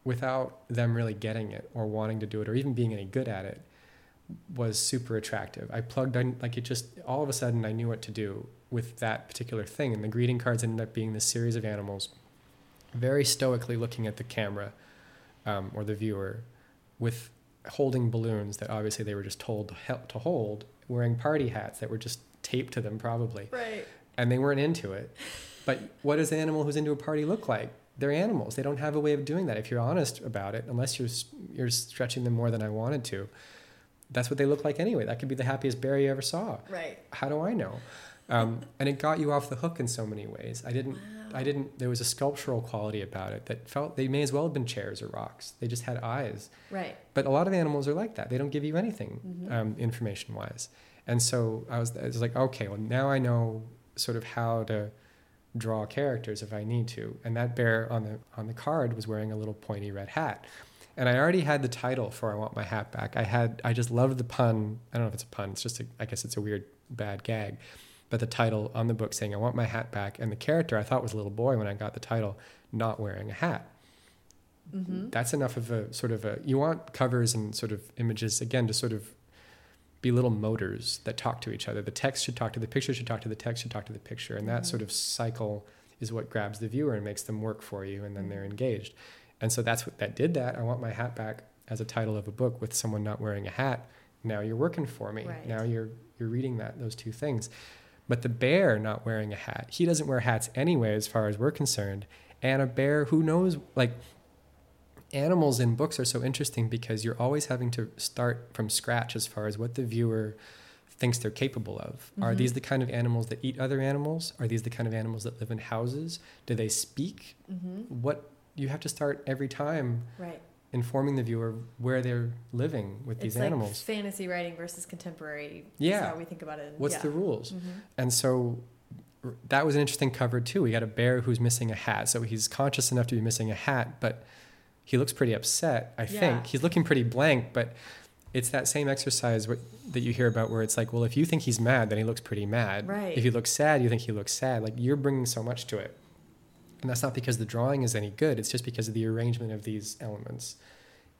without them really getting it or wanting to do it or even being any good at it was super attractive. I plugged in like it just all of a sudden I knew what to do with that particular thing and the greeting cards ended up being this series of animals very stoically looking at the camera um, or the viewer with holding balloons that obviously they were just told to, help to hold, wearing party hats that were just taped to them probably, Right. and they weren't into it. But what does an animal who's into a party look like? They're animals. They don't have a way of doing that. If you're honest about it, unless you're you're stretching them more than I wanted to, that's what they look like anyway. That could be the happiest bear you ever saw. Right. How do I know? Um, and it got you off the hook in so many ways. I didn't. I didn't. There was a sculptural quality about it that felt they may as well have been chairs or rocks. They just had eyes. Right. But a lot of animals are like that. They don't give you anything Mhm. um, information wise. And so I was, I was like, okay, well now I know sort of how to draw characters if I need to. And that bear on the on the card was wearing a little pointy red hat. And I already had the title for I want my hat back. I had I just loved the pun. I don't know if it's a pun. It's just a, I guess it's a weird bad gag. But the title on the book saying I want my hat back and the character I thought was a little boy when I got the title not wearing a hat Mm-hmm. that's enough of a sort of a you want covers and sort of images again to sort of be little motors that talk to each other. The text should talk to the picture should talk to the text should talk to the picture. And that Mhm. sort of cycle is what grabs the viewer and makes them work for you and then they're engaged. And so that's what that did that. I want my hat back as a title of a book with someone not wearing a hat. Now you're working for me. Right. now you're you're reading that those two things. But the bear not wearing a hat he doesn't wear hats anyway as far as we're concerned. And a bear who knows like animals in books are so interesting because you're always having to start from scratch as far as what the viewer thinks they're capable of. Are Mhm. these the kind of animals that eat other animals? Are these the kind of animals that live in houses? Do they speak? Mm-hmm. What you have to start every time Right. informing the viewer where they're living with these it's like animals. fantasy writing versus contemporary. Yeah. How we think about it. What's yeah. the rules? Mhm. And so that was an interesting cover too. We got a bear who's missing a hat. So he's conscious enough to be missing a hat, but he looks pretty upset, I Yeah. think. He's looking pretty blank, but it's that same exercise that you hear about where it's like, well, if you think he's mad, then he looks pretty mad. Right. If he looks sad, you think he looks sad. Like you're bringing so much to it. And that's not because the drawing is any good, it's just because of the arrangement of these elements.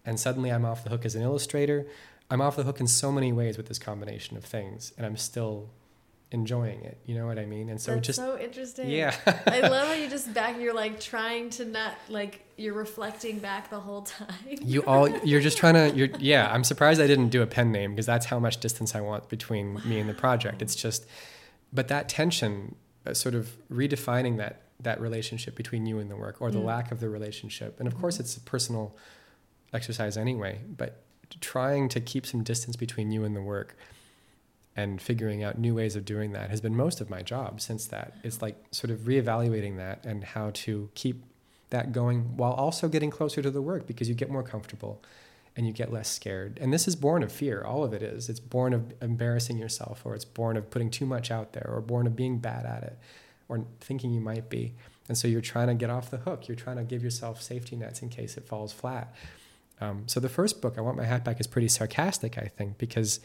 And suddenly I'm off the hook as an illustrator. I'm off the hook in so many ways with this combination of things, and I'm still enjoying it. You know what I mean? And so That's just so interesting. yeah. I love how you just back. You're like trying to not like you're reflecting back the whole time. you all you're just trying to you're yeah i'm surprised i didn't do a pen name because that's how much distance i want between me and the project it's just but that tension uh, sort of redefining that that relationship between you and the work or the Mm. lack of the relationship and of course it's a personal exercise anyway but trying to keep some distance between you and the work and figuring out new ways of doing that has been most of my job since that it's like sort of reevaluating that and how to keep that going while also getting closer to the work because you get more comfortable and you get less scared. And this is born of fear. All of it is. It's born of embarrassing yourself, or it's born of putting too much out there, or born of being bad at it, or thinking you might be. And so you're trying to get off the hook. You're trying to give yourself safety nets in case it falls flat. Um, so the first book, I Want My Hat Back, is pretty sarcastic, I think, because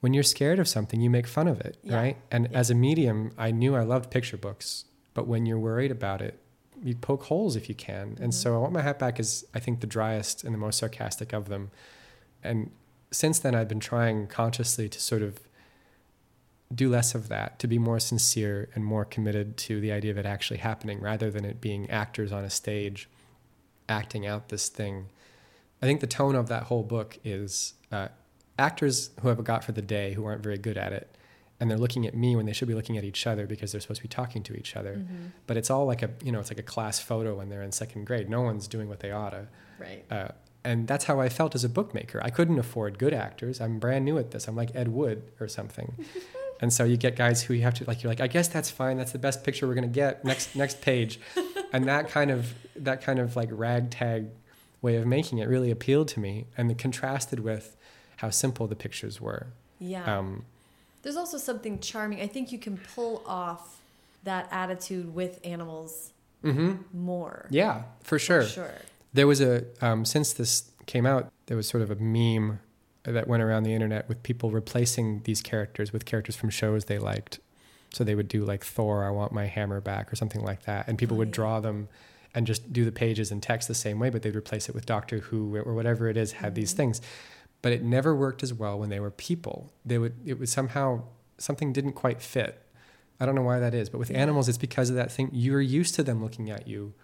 when you're scared of something, you make fun of it, Yeah. right? And Yeah. as a medium, I knew I loved picture books, but when you're worried about it, you poke holes if you can. And Mhm. so I Want My Hat Back is, I think, the driest and the most sarcastic of them. And since then, I've been trying consciously to sort of do less of that, to be more sincere and more committed to the idea of it actually happening rather than it being actors on a stage acting out this thing. I think the tone of that whole book is uh, actors who have got for the day who aren't very good at it. And they're looking at me when they should be looking at each other because they're supposed to be talking to each other. Mhm. But it's all like a, you know, it's like a class photo when they're in second grade. No one's doing what they oughta. Right. Uh, and that's how I felt as a bookmaker. I couldn't afford good actors. I'm brand new at this. I'm like Ed Wood or something. and so you get guys who you have to like. You're like, I guess that's fine. That's the best picture we're gonna get. Next next page, and that kind of that kind of like ragtag way of making it really appealed to me, and the contrasted with how simple the pictures were. Yeah. Um, There's also something charming. I think you can pull off that attitude with animals hmm more. Yeah, for For sure. sure. There was a um, since this came out, there was sort of a meme that went around the internet with people replacing these characters with characters from shows they liked. So they would do like Thor, I want my hammer back, or something like that, and people Oh, would yeah. draw them and just do the pages and text the same way, but they'd replace it with Doctor Who or whatever it is had these Mhm. things. But it never worked as well when they were people. They would it was somehow something didn't quite fit. I don't know why that is, but with Yeah. animals, it's because of that thing. You're used to them looking at you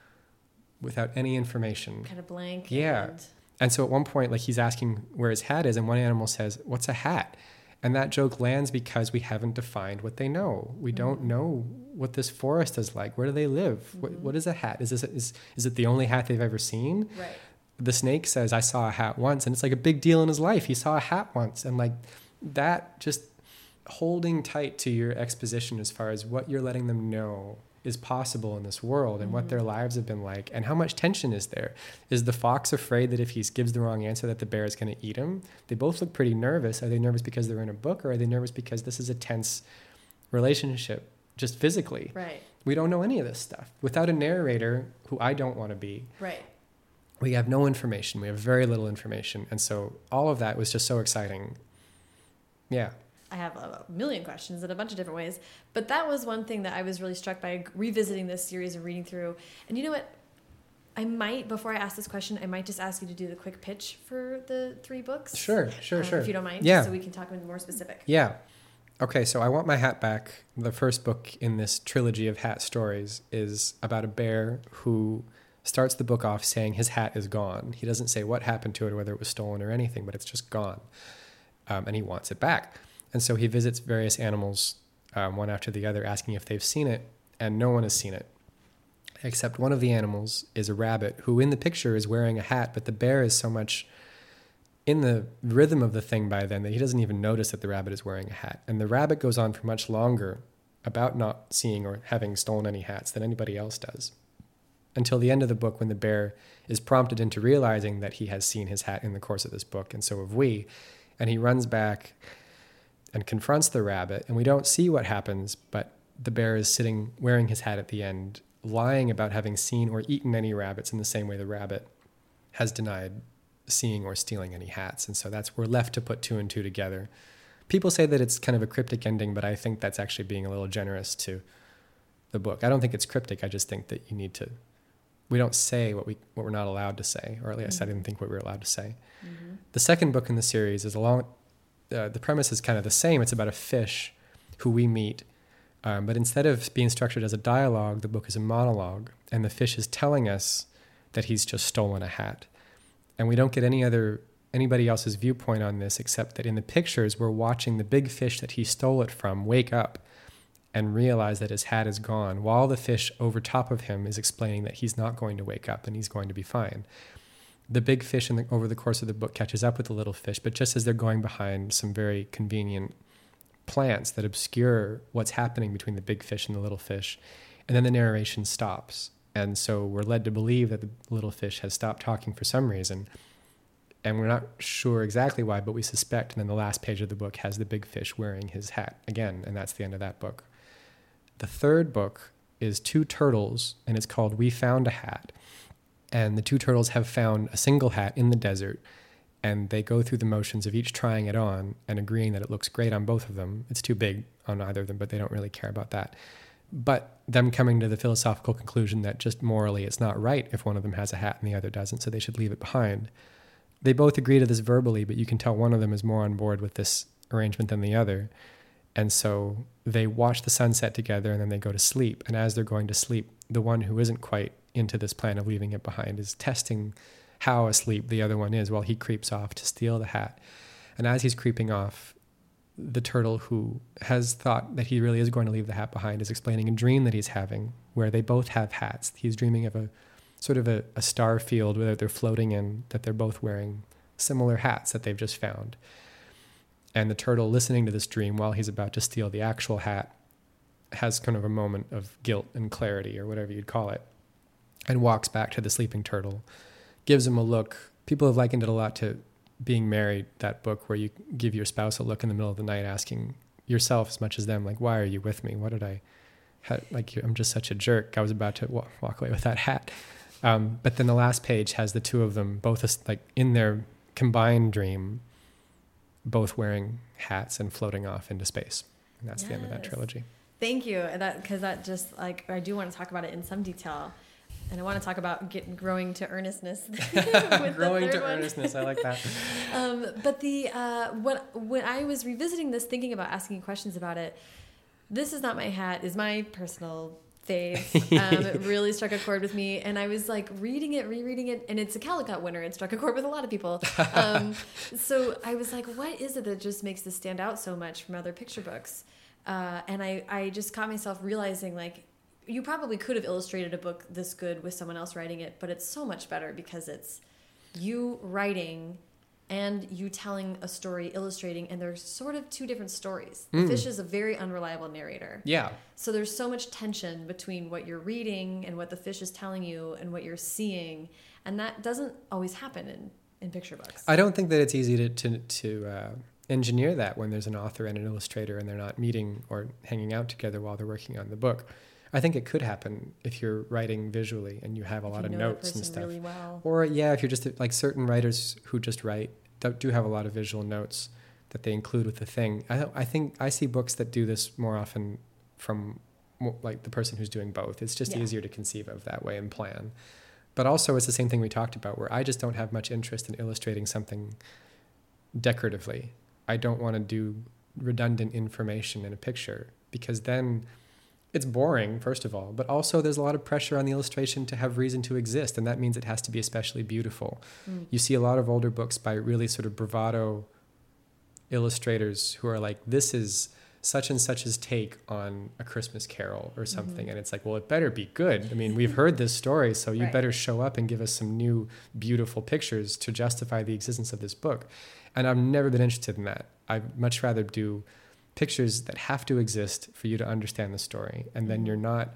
without any information. Kind of blank. Yeah. and- And so at one point, like he's asking where his hat is, and one animal says, What's a hat? And that joke lands because we haven't defined what they know. We don't Mhm. know what this forest is like. Where do they live? What, Mhm. what is a hat? Is, this, is, is it the only hat they've ever seen? Right. The snake says, I saw a hat once. And it's like a big deal in his life. He saw a hat once. And like that, just holding tight to your exposition as far as what you're letting them know is possible in this world and what Mhm. their lives have been like and how much tension is there is the fox afraid that if he gives the wrong answer that the bear is going to eat him they both look pretty nervous are they nervous because they're in a book or are they nervous because this is a tense relationship just physically Right. we don't know any of this stuff without a narrator who i don't want to be Right. We have no information we have very little information and so all of that was just so exciting yeah I have a million questions in a bunch of different ways, but that was one thing that I was really struck by revisiting this series and reading through. And you know what? I might, before I ask this question, I might just ask you to do the quick pitch for the three books. sure sure um, sure If you don't mind, Yeah. so we can talk more specific. Yeah. Okay, so I Want My Hat Back, the first book in this trilogy of hat stories, is about a bear who starts the book off saying his hat is gone. He doesn't say what happened to it or whether it was stolen or anything, but it's just gone. Um, and he wants it back. And so he visits various animals, um, one after the other, asking if they've seen it, and no one has seen it. Except one of the animals is a rabbit who, in the picture, is wearing a hat, but the bear is so much in the rhythm of the thing by then that he doesn't even notice that the rabbit is wearing a hat. And the rabbit goes on for much longer about not seeing or having stolen any hats than anybody else does. Until the end of the book, when the bear is prompted into realizing that he has seen his hat in the course of this book, and so have we. And he runs back and confronts the rabbit, and we don't see what happens, but the bear is sitting wearing his hat at the end, lying about having seen or eaten any rabbits in the same way the rabbit has denied seeing or stealing any hats. And so that's we're left to put two and two together. People say that it's kind of a cryptic ending, but I think that's actually being a little generous to the book. I don't think it's cryptic. I just think that you need to. We don't say what we what we're not allowed to say, or at least I didn't think what we were allowed to say. Mm-hmm. The second book in the series is along. Uh, the premise is kind of the same. It's about a fish who we meet, um, but instead of being structured as a dialogue, the book is a monologue, and the fish is telling us that he's just stolen a hat, and we don't get any other anybody else's viewpoint on this except that in the pictures we're watching the big fish that he stole it from wake up and realize that his hat is gone while the fish over top of him is explaining that he's not going to wake up and he's going to be fine the big fish in the, over the course of the book catches up with the little fish but just as they're going behind some very convenient plants that obscure what's happening between the big fish and the little fish and then the narration stops and so we're led to believe that the little fish has stopped talking for some reason and we're not sure exactly why, but we suspect. And then the last page of the book has the big fish wearing his hat again, and that's the end of that book. The third book is two turtles, and it's called We Found a Hat. And the two turtles have found a single hat in the desert, and they go through the motions of each trying it on and agreeing that it looks great on both of them. It's too big on either of them, but they don't really care about that. But them coming to the philosophical conclusion that just morally it's not right if one of them has a hat and the other doesn't, so they should leave it behind they both agree to this verbally, but you can tell one of them is more on board with this arrangement than the other. And so they watch the sunset together and then they go to sleep. And as they're going to sleep, the one who isn't quite into this plan of leaving it behind is testing how asleep the other one is while he creeps off to steal the hat. And as he's creeping off, the turtle who has thought that he really is going to leave the hat behind is explaining a dream that he's having where they both have hats. He's dreaming of a sort of a, a star field where they're floating in, that they're both wearing similar hats that they've just found. And the turtle, listening to this dream while he's about to steal the actual hat, has kind of a moment of guilt and clarity, or whatever you'd call it, and walks back to the sleeping turtle, gives him a look. People have likened it a lot to being married, that book where you give your spouse a look in the middle of the night, asking yourself as much as them, like, why are you with me? What did I, like, I'm just such a jerk. I was about to walk away with that hat. Um, but then the last page has the two of them both like in their combined dream, both wearing hats and floating off into space. And that's yes. the end of that trilogy. Thank you. And that because that just like I do want to talk about it in some detail. And I want to talk about getting growing to earnestness. growing to one. earnestness, I like that. um, but the uh, when when I was revisiting this, thinking about asking questions about it, this is not my hat is my personal phase. Um, it really struck a chord with me, and I was like reading it, rereading it, and it's a Caldecott winner. It struck a chord with a lot of people. Um, so I was like, what is it that just makes this stand out so much from other picture books? Uh, and I, I just caught myself realizing like you probably could have illustrated a book this good with someone else writing it, but it's so much better because it's you writing and you telling a story, illustrating, and there's sort of two different stories. The mm. fish is a very unreliable narrator. Yeah. So there's so much tension between what you're reading and what the fish is telling you and what you're seeing, and that doesn't always happen in in picture books. I don't think that it's easy to to, to uh, engineer that when there's an author and an illustrator and they're not meeting or hanging out together while they're working on the book. I think it could happen if you're writing visually and you have a if lot of notes and stuff. Really well. Or yeah, if you're just like certain writers who just write do have a lot of visual notes that they include with the thing. I I think I see books that do this more often from like the person who's doing both. It's just yeah. easier to conceive of that way and plan. But also, it's the same thing we talked about, where I just don't have much interest in illustrating something decoratively. I don't want to do redundant information in a picture because then it's boring, first of all, but also there's a lot of pressure on the illustration to have reason to exist, and that means it has to be especially beautiful. Mm. You see a lot of older books by really sort of bravado illustrators who are like, this is such and such's take on a Christmas carol or something. Mm-hmm. And it's like, well, it better be good. I mean, we've heard this story, so you right. better show up and give us some new, beautiful pictures to justify the existence of this book. And I've never been interested in that. I'd much rather do pictures that have to exist for you to understand the story. And then you're not,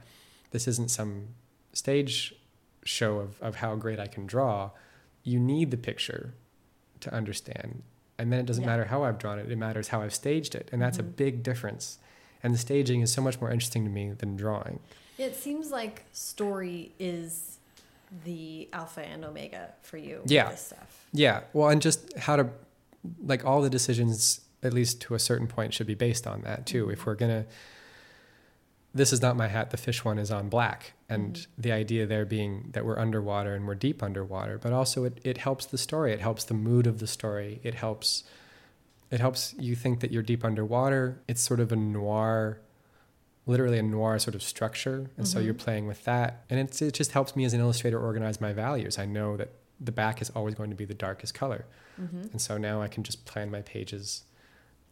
this isn't some stage show of, of how great I can draw. You need the picture to understand. And then it doesn't yeah. matter how I've drawn it, it matters how I've staged it. And that's mm-hmm. a big difference. And the staging is so much more interesting to me than drawing. It seems like story is the alpha and omega for you. Yeah. Yeah. Well, and just how to, like all the decisions at least to a certain point, should be based on that too. If we're gonna, this is not my hat. The fish one is on black, and Mm-hmm. the idea there being that we're underwater and we're deep underwater, but also it, it helps the story. It helps the mood of the story. It helps it helps you think that you're deep underwater. It's sort of a noir, literally a noir sort of structure, and so Mhm. you're playing with that, and it's, it just helps me as an illustrator organize my values. I know that the back is always going to be the darkest color, hmm and so now I can just plan my pages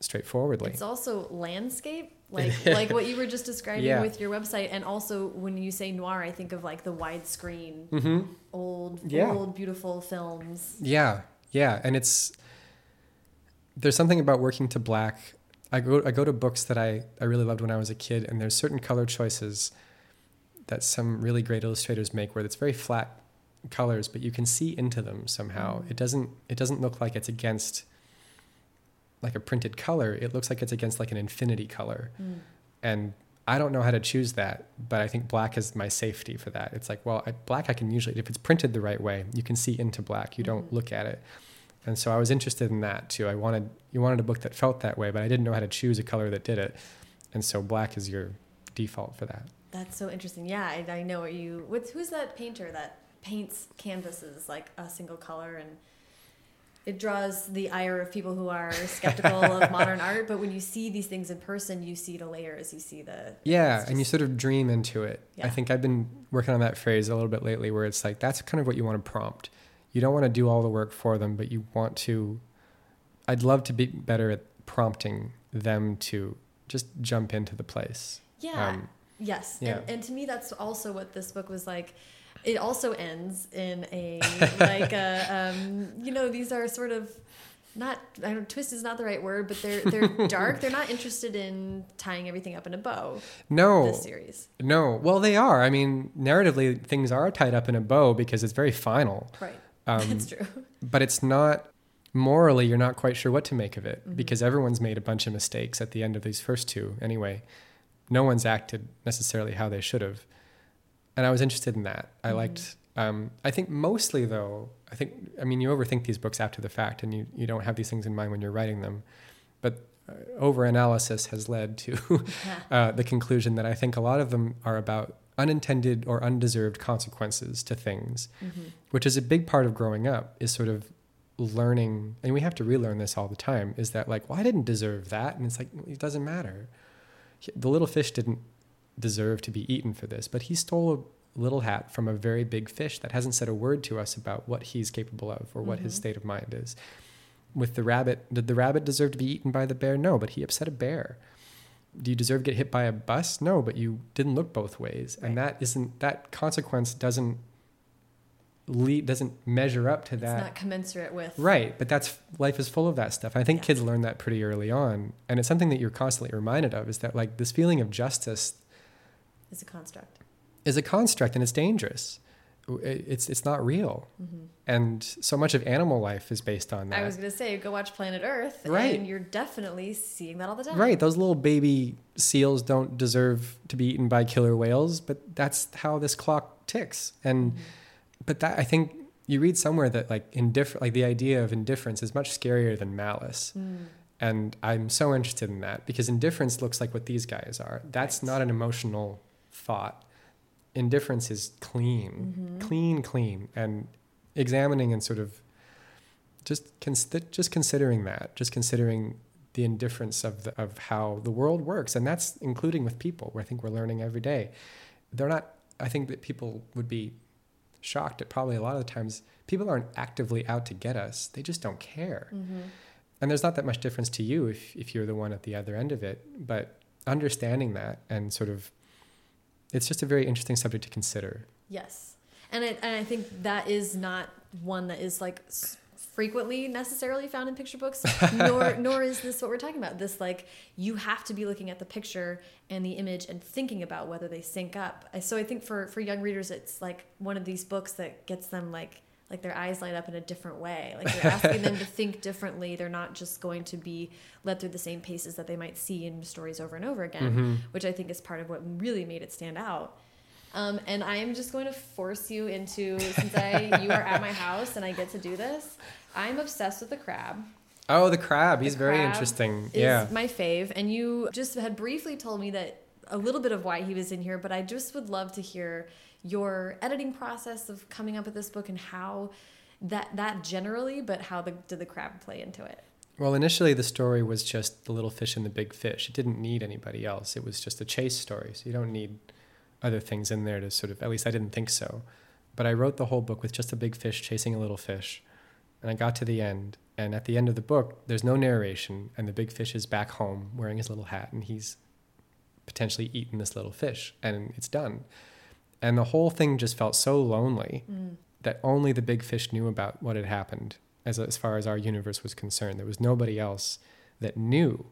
straightforwardly. It's also landscape, like like what you were just describing Yeah. with your website, and also when you say noir, I think of like the widescreen, mm-hmm. old, Yeah. old, beautiful films. Yeah, yeah, and it's there's something about working to black. I go I go to books that I I really loved when I was a kid, and there's certain color choices that some really great illustrators make where it's very flat colors, but you can see into them somehow. Mm. It doesn't it doesn't look like it's against like a printed color. It looks like it's against like an infinity color, Mm. and I don't know how to choose that, but I think black is my safety for that. It's like, well, I, black I can usually, if it's printed the right way, you can see into black. You don't Mhm. look at it. And so I was interested in that too. I wanted, you wanted a book that felt that way, but I didn't know how to choose a color that did it. And so black is your default for that. That's so interesting. Yeah, I, I know what you. What's who's that painter that paints canvases like a single color and it draws the ire of people who are skeptical of modern art. But when you see these things in person, you see the layers. You see the Yeah, it's and you sort of dream into it. Yeah. I think I've been working on that phrase a little bit lately where it's like that's kind of what you want to prompt. You don't want to do all the work for them, but you want to I'd love to be better at prompting them to just jump into the place. yeah. Um, Yes. Yeah. And, and to me, that's also what this book was like. It also ends in a, like, a, um, you know, these are sort of not, I don't, twist is not the right word, but they're, they're dark. They're not interested in tying everything up in a bow, no. this series. No. Well, they are. I mean, narratively things are tied up in a bow because it's very final. Right. Um, That's true. but it's not morally you're not quite sure what to make of it Mhm. because everyone's made a bunch of mistakes at the end of these first two anyway no one's acted necessarily how they should have and i was interested in that i Mhm. liked um, i think mostly though i think i mean you overthink these books after the fact and you, you don't have these things in mind when you're writing them but uh, over analysis has led to uh, the conclusion that i think a lot of them are about unintended or undeserved consequences to things Mhm. which is a big part of growing up is sort of learning and we have to relearn this all the time is that like well i didn't deserve that and it's like it doesn't matter the little fish didn't deserve to be eaten for this but he stole a little hat from a very big fish that hasn't said a word to us about what he's capable of or what his Mhm. state of mind is. With the rabbit did the rabbit deserve to be eaten by the bear? No but he upset a bear. Do you deserve to get hit by a bus? No but you didn't look both ways. And that isn't that consequence doesn't lead doesn't measure up to It's that. not commensurate with. right but that's life is full of that stuff. I think Yeah. kids learn that pretty early on. And it's something that you're constantly reminded of is that like this feeling of justice It's a construct. is a construct and it's dangerous it's it's not real Mhm. and so much of animal life is based on that I was going to say, go watch Planet Earth. Right. And you're definitely seeing that all the time. Right, those little baby seals don't deserve to be eaten by killer whales, but that's how this clock ticks. And Mhm. but that I think you read somewhere that like indifferent, like the idea of indifference is much scarier than malice. Mm. And I'm so interested in that because indifference looks like what these guys are. That's Right. not an emotional thought. Indifference is clean, Mhm. clean, clean, and examining and sort of just cons- just considering that, just considering the indifference of the, of how the world works, and that's including with people. Where I think we're learning every day. They're not. I think that people would be shocked at probably a lot of the times people aren't actively out to get us. They just don't care. Mhm. And there's not that much difference to you if, if you're the one at the other end of it. But understanding that and sort of, it's just a very interesting subject to consider. Yes, and I, and I think that is not one that is like frequently necessarily found in picture books. nor nor is this what we're talking about. This like you have to be looking at the picture and the image and thinking about whether they sync up. So I think for for young readers, it's like one of these books that gets them like like their eyes light up in a different way. Like you're asking them to think differently. They're not just going to be led through the same paces that they might see in stories over and over again Mhm. which I think is part of what really made it stand out. Um, and I am just going to force you into since I you are at my house and I get to do this. I'm obsessed with the crab. Oh, the crab. He's The very interesting. Is Yeah. my fave. And you just had briefly told me that a little bit of why he was in here, but I just would love to hear your editing process of coming up with this book and how that that generally, but how the, did the crab play into it? Well, initially the story was just the little fish and the big fish. It didn't need anybody else. It was just a chase story. So you don't need other things in there to sort of, at least I didn't think so. But I wrote the whole book with just a big fish chasing a little fish. And I got to the end. And at the end of the book, there's no narration. And the big fish is back home wearing his little hat. And he's potentially eaten this little fish. And it's done. And the whole thing just felt so lonely Mm. that only the big fish knew about what had happened as, as far as our universe was concerned. There was nobody else that knew,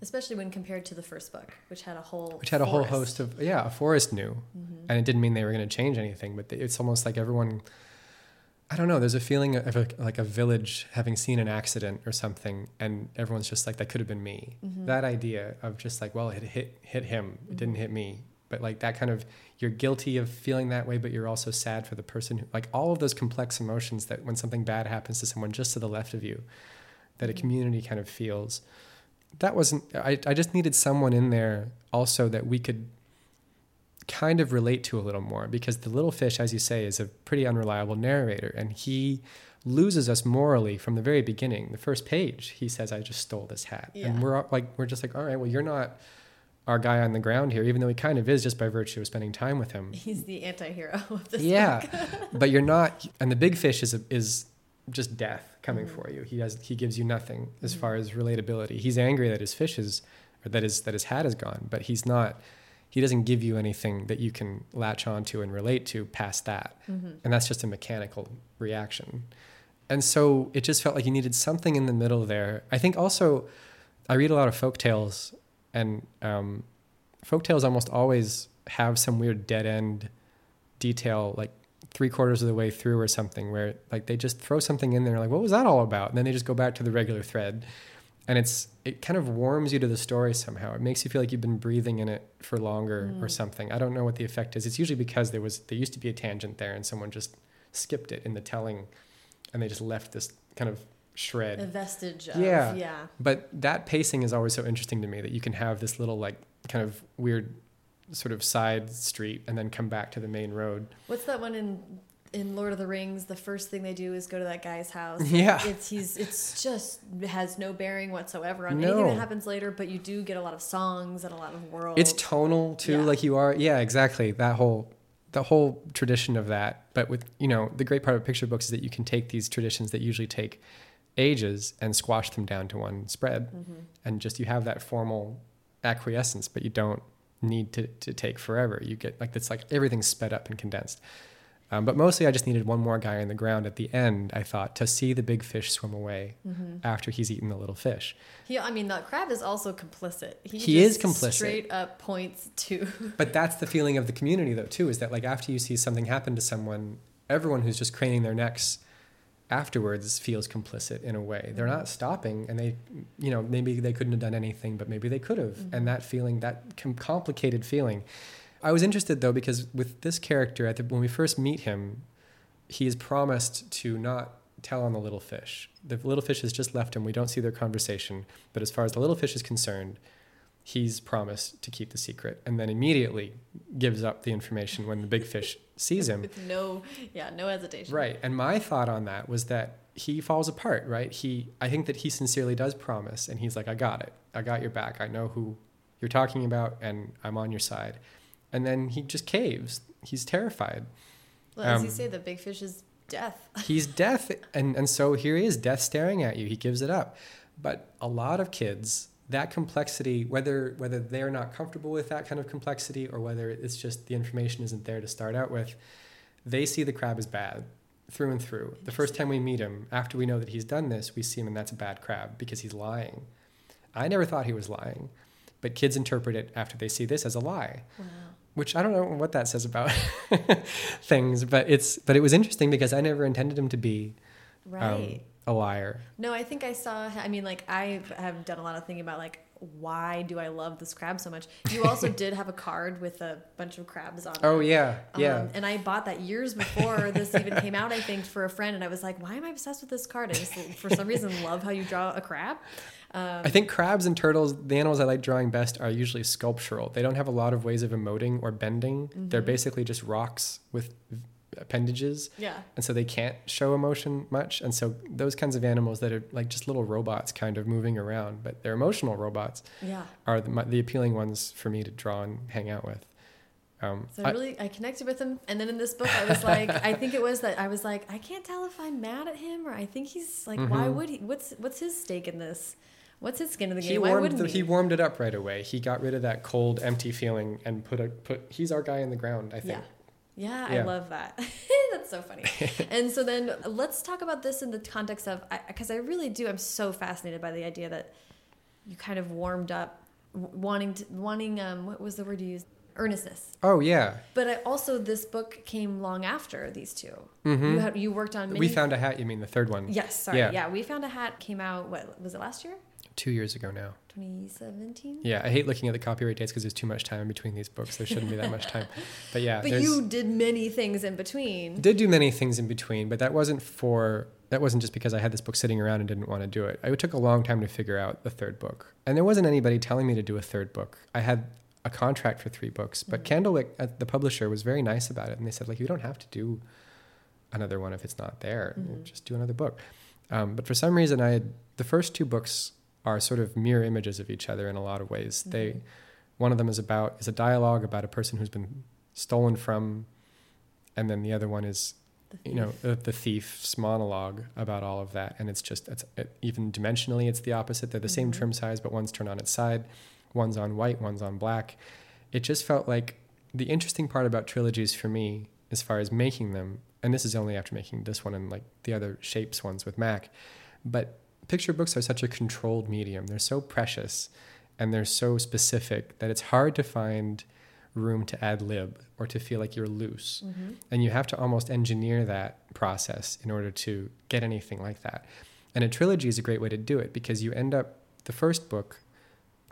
Especially when compared to the first book, which had a whole which had a whole host of, yeah, a forest knew. Mhm. And it didn't mean they were going to change anything, but it's almost like everyone, I don't know, there's a feeling of a, like a village having seen an accident or something, and everyone's just like, that could have been me. Mhm. That idea of just like, well, it hit, hit him, it didn't Mhm. hit me. But like that kind of, you're guilty of feeling that way, but you're also sad for the person who, like all of those complex emotions that when something bad happens to someone just to the left of you, that a Mhm. community kind of feels. That wasn't, I, I just needed someone in there also that we could kind of relate to a little more because the little fish, as you say, is a pretty unreliable narrator and he loses us morally from the very beginning. The first page, he says, I just stole this hat. Yeah. And we're like, we're just like, all right, well, you're not our guy on the ground here, even though he kind of is just by virtue of spending time with him. He's the anti-hero of this yeah. but you're not, and the big fish is, a, is just death coming Mhm. for you. He has, he gives you nothing as Mhm. far as relatability. He's angry that his fish is, or that his, that his hat is gone, but he's not, he doesn't give you anything that you can latch onto and relate to past that. Mhm. And that's just a mechanical reaction. And so it just felt like you needed something in the middle there. I think also, I read a lot of folk tales, and um, folk tales almost always have some weird dead end detail, like three quarters of the way through or something, where like they just throw something in there, like, what was that all about? And then they just go back to the regular thread. And it's it kind of warms you to the story somehow. It makes you feel like you've been breathing in it for longer or Mm. something. I don't know what the effect is. It's usually because there was there used to be a tangent there and someone just skipped it in the telling and they just left this kind of shred. A vestige of Yeah. yeah. But that pacing is always so interesting to me that you can have this little like kind of weird sort of side street and then come back to the main road. What's that one in in Lord of the Rings? The first thing they do is go to that guy's house. Yeah. It's he's it's just has no bearing whatsoever on No. anything that happens later, but you do get a lot of songs and a lot of world. It's tonal too, Yeah. like you are. Yeah, exactly. That whole the whole tradition of that. But with you know, the great part of picture books is that you can take these traditions that usually take ages and squash them down to one spread. Mhm. And just you have that formal acquiescence, but you don't need to, to take forever. You get like it's like everything's sped up and condensed. Um, but mostly, I just needed one more guy on the ground at the end. I thought to see the big fish swim away Mhm. after he's eaten the little fish. He, I mean, the crab is also complicit. He, He is complicit. Straight up points to. But that's the feeling of the community, though, too, is that like after you see something happen to someone, everyone who's just craning their necks afterwards feels complicit in a way. They're not stopping, and they, you know, maybe they couldn't have done anything, but maybe they could have. Mhm. And that feeling, that com- complicated feeling. I was interested though because with this character, at the, when we first meet him, he is promised to not tell on the little fish. The little fish has just left him. We don't see their conversation, but as far as the little fish is concerned, he's promised to keep the secret, and then immediately gives up the information when the big fish sees him. With no, yeah, no hesitation. Right. And my thought on that was that he falls apart, right? He I think that he sincerely does promise and he's like, I got it. I got your back. I know who you're talking about and I'm on your side. And then he just caves. He's terrified. Well, as you Um, say, the big fish is death. He's death and, and so here he is, death staring at you. He gives it up. But a lot of kids, that complexity, whether whether they're not comfortable with that kind of complexity or whether it's just the information isn't there to start out with, they see the crab as bad through and through. The first time we meet him, after we know that he's done this, we see him and that's a bad crab because he's lying. I never thought he was lying, but kids interpret it after they see this as a lie Wow. which I don't know what that says about things, but it's but it was interesting because I never intended him to be Right. um, a liar. No, I think I saw. I mean, like I have done a lot of thinking about like why do I love this crab so much. You also did have a card with a bunch of crabs on. Oh it. Oh yeah, yeah. Um, and I bought that years before this even came out, I think, for a friend. And I was like, why am I obsessed with this card? I just, for some reason, love how you draw a crab. Um, I think crabs and turtles, the animals I like drawing best, are usually sculptural. They don't have a lot of ways of emoting or bending. They're Mhm. basically just rocks with appendages, yeah. and so they can't show emotion much. And so those kinds of animals that are like just little robots, kind of moving around, but they're emotional robots, Yeah. are the, the appealing ones for me to draw and hang out with. Um, So I really I connected with him, and then in this book I was like, I think it was that I was like, I can't tell if I'm mad at him or I think he's like, why Mhm. would he? What's what's his stake in this? What's his skin in the he game? Why warmed the, he? he warmed it up right away. He got rid of that cold, empty feeling and put a put. He's our guy in the ground. I think. Yeah. Yeah, I love that. That's so funny. and so then let's talk about this in the context of because I, really do. I'm so fascinated by the idea that you kind of warmed up, wanting to wanting um what was the word you used? Earnestness. Oh yeah. But I, also, this book came long after these 2 mm -hmm. You had you worked on We found a hat. You mean the third one? Yes, sorry. Yeah. Yeah. we found a hat came out. What was it last year? Two years ago now. 2017. Yeah, I hate looking at the copyright dates because there's too much time in between these books. There shouldn't be that much time. But yeah, But you did many things in between. did do many things in between, but that wasn't for that wasn't just because I had this book sitting around and didn't want to do it. It took a long time to figure out the third book, and there wasn't anybody telling me to do a third book. I had a contract for three books, but Mhm. Candlewick, uh, the publisher, was very nice about it, and they said like you don't have to do another one if it's not there. Mhm. Just do another book. Um, but for some reason, I had the first two books are sort of mirror images of each other in a lot of ways. They Mhm. one of them is about is a dialogue about a person who's been stolen from, and then the other one is The you know the, the thief's monologue about all of that and it's just it's it, even dimensionally it's the opposite they're the same Mhm. trim size but one's turned on its side one's on white one's on black it just felt like the interesting part about trilogies for me as far as making them and this is only after making this one and like the other shapes ones with mac but picture books are such a controlled medium they're so precious and they're so specific that it's hard to find room to ad lib or to feel like you're loose Mhm. and you have to almost engineer that process in order to get anything like that. And a trilogy is a great way to do it because you end up, the first book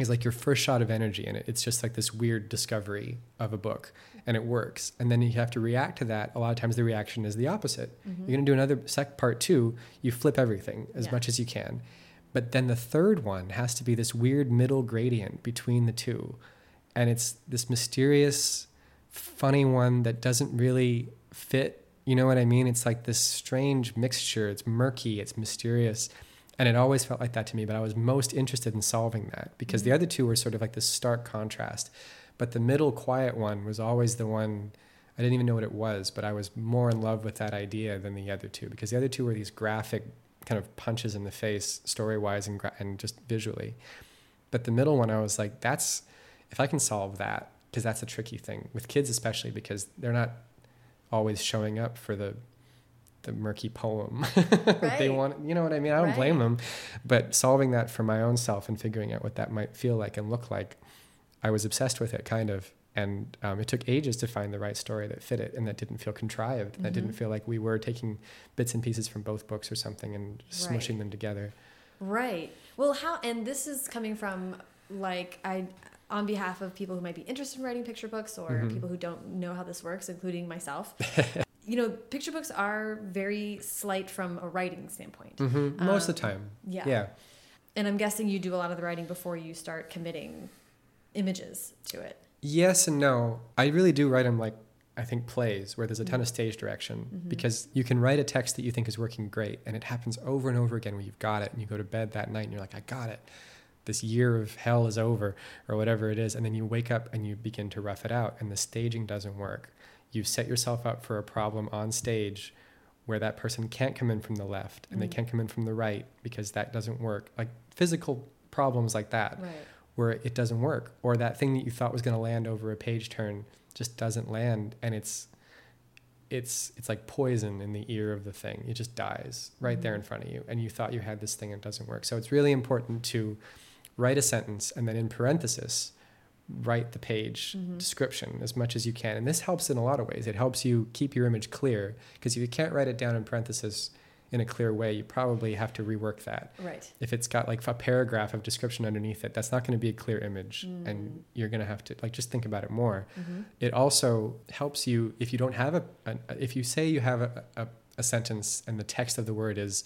is like your first shot of energy in it. It's just like this weird discovery of a book and it works. And then you have to react to that. A lot of times the reaction is the opposite. Mhm. You're going to do another sec part two, you flip everything as Yeah. much as you can. But then the third one has to be this weird middle gradient between the two. And it's this mysterious, funny one that doesn't really fit. You know what I mean? It's like this strange mixture. It's murky, it's mysterious. And it always felt like that to me, but I was most interested in solving that because the Mhm. other two were sort of like this stark contrast. But the middle quiet one was always the one I didn't even know what it was, but I was more in love with that idea than the other two because the other two were these graphic kind of punches in the face, story wise and, and just visually. But the middle one, I was like, that's if I can solve that, because that's a tricky thing with kids, especially because they're not always showing up for the the murky poem. they want, you know what I mean? I don't blame them, but solving that for my own self and figuring out what that might feel like and look like, I was obsessed with it, kind of. And um, it took ages to find the right story that fit it and that didn't feel contrived. And that didn't Mhm. feel like we were taking bits and pieces from both books or something and smushing them together. Right. Well, how and this is coming from like I on behalf of people who might be interested in writing picture books or Mhm. people who don't know how this works, including myself. you know, picture books are very slight from a writing standpoint. hmm Most of the Um, time. Yeah. Yeah. And I'm guessing you do a lot of the writing before you start committing images to it. Yes and no. I really do write them like I think plays where there's a ton of stage direction Mhm. because you can write a text that you think is working great and it happens over and over again where you've got it and you go to bed that night and you're like I got it. This year of hell is over or whatever it is and then you wake up and you begin to rough it out and the staging doesn't work. You've set yourself up for a problem on stage where that person can't come in from the left and they Mhm. can't come in from the right because that doesn't work. Like physical problems like that Right. Where it doesn't work or that thing that you thought was going to land over a page turn just doesn't land and it's it's it's like poison in the ear of the thing. It just dies right there in front of you and you thought you had this thing and it doesn't work. So it's really important to write a sentence and then in parenthesis write the page Mhm. description as much as you can. And this helps in a lot of ways. It helps you keep your image clear because if you can't write it down in parenthesis in a clear way you probably have to rework that Right. if it's got like a paragraph of description underneath it, that's not going to be a clear image, Mm. and you're going to have to like just think about it more. hmm It also helps you if you don't have a, a if you say you have a, a, a sentence and the text of the word is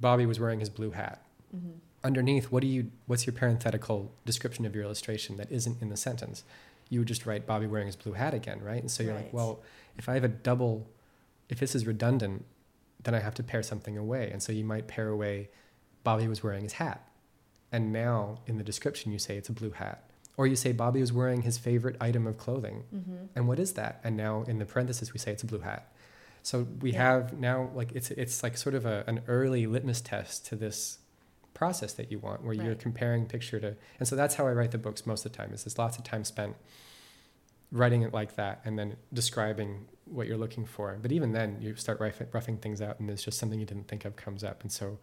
Bobby was wearing his blue hat. hmm underneath, what do you? What's your parenthetical description of your illustration that isn't in the sentence? You would just write Bobby wearing his blue hat again, right? And so you're Right. like, well, if I have a double, if this is redundant, then I have to pair something away. And so you might pair away Bobby was wearing his hat. And now in the description, you say it's a blue hat. Or you say Bobby was wearing his favorite item of clothing. Mm-hmm. And what is that? And now in the parenthesis, we say it's a blue hat. So we Yeah. have now like it's it's like sort of a, an early litmus test to this process that you want, where you're comparing picture to. And so that's how I write the books most of the time. Is there's lots of time spent writing it like that, and then describing what you're looking for. But even then, you start roughing, things out, and there's just something you didn't think of comes up. And so,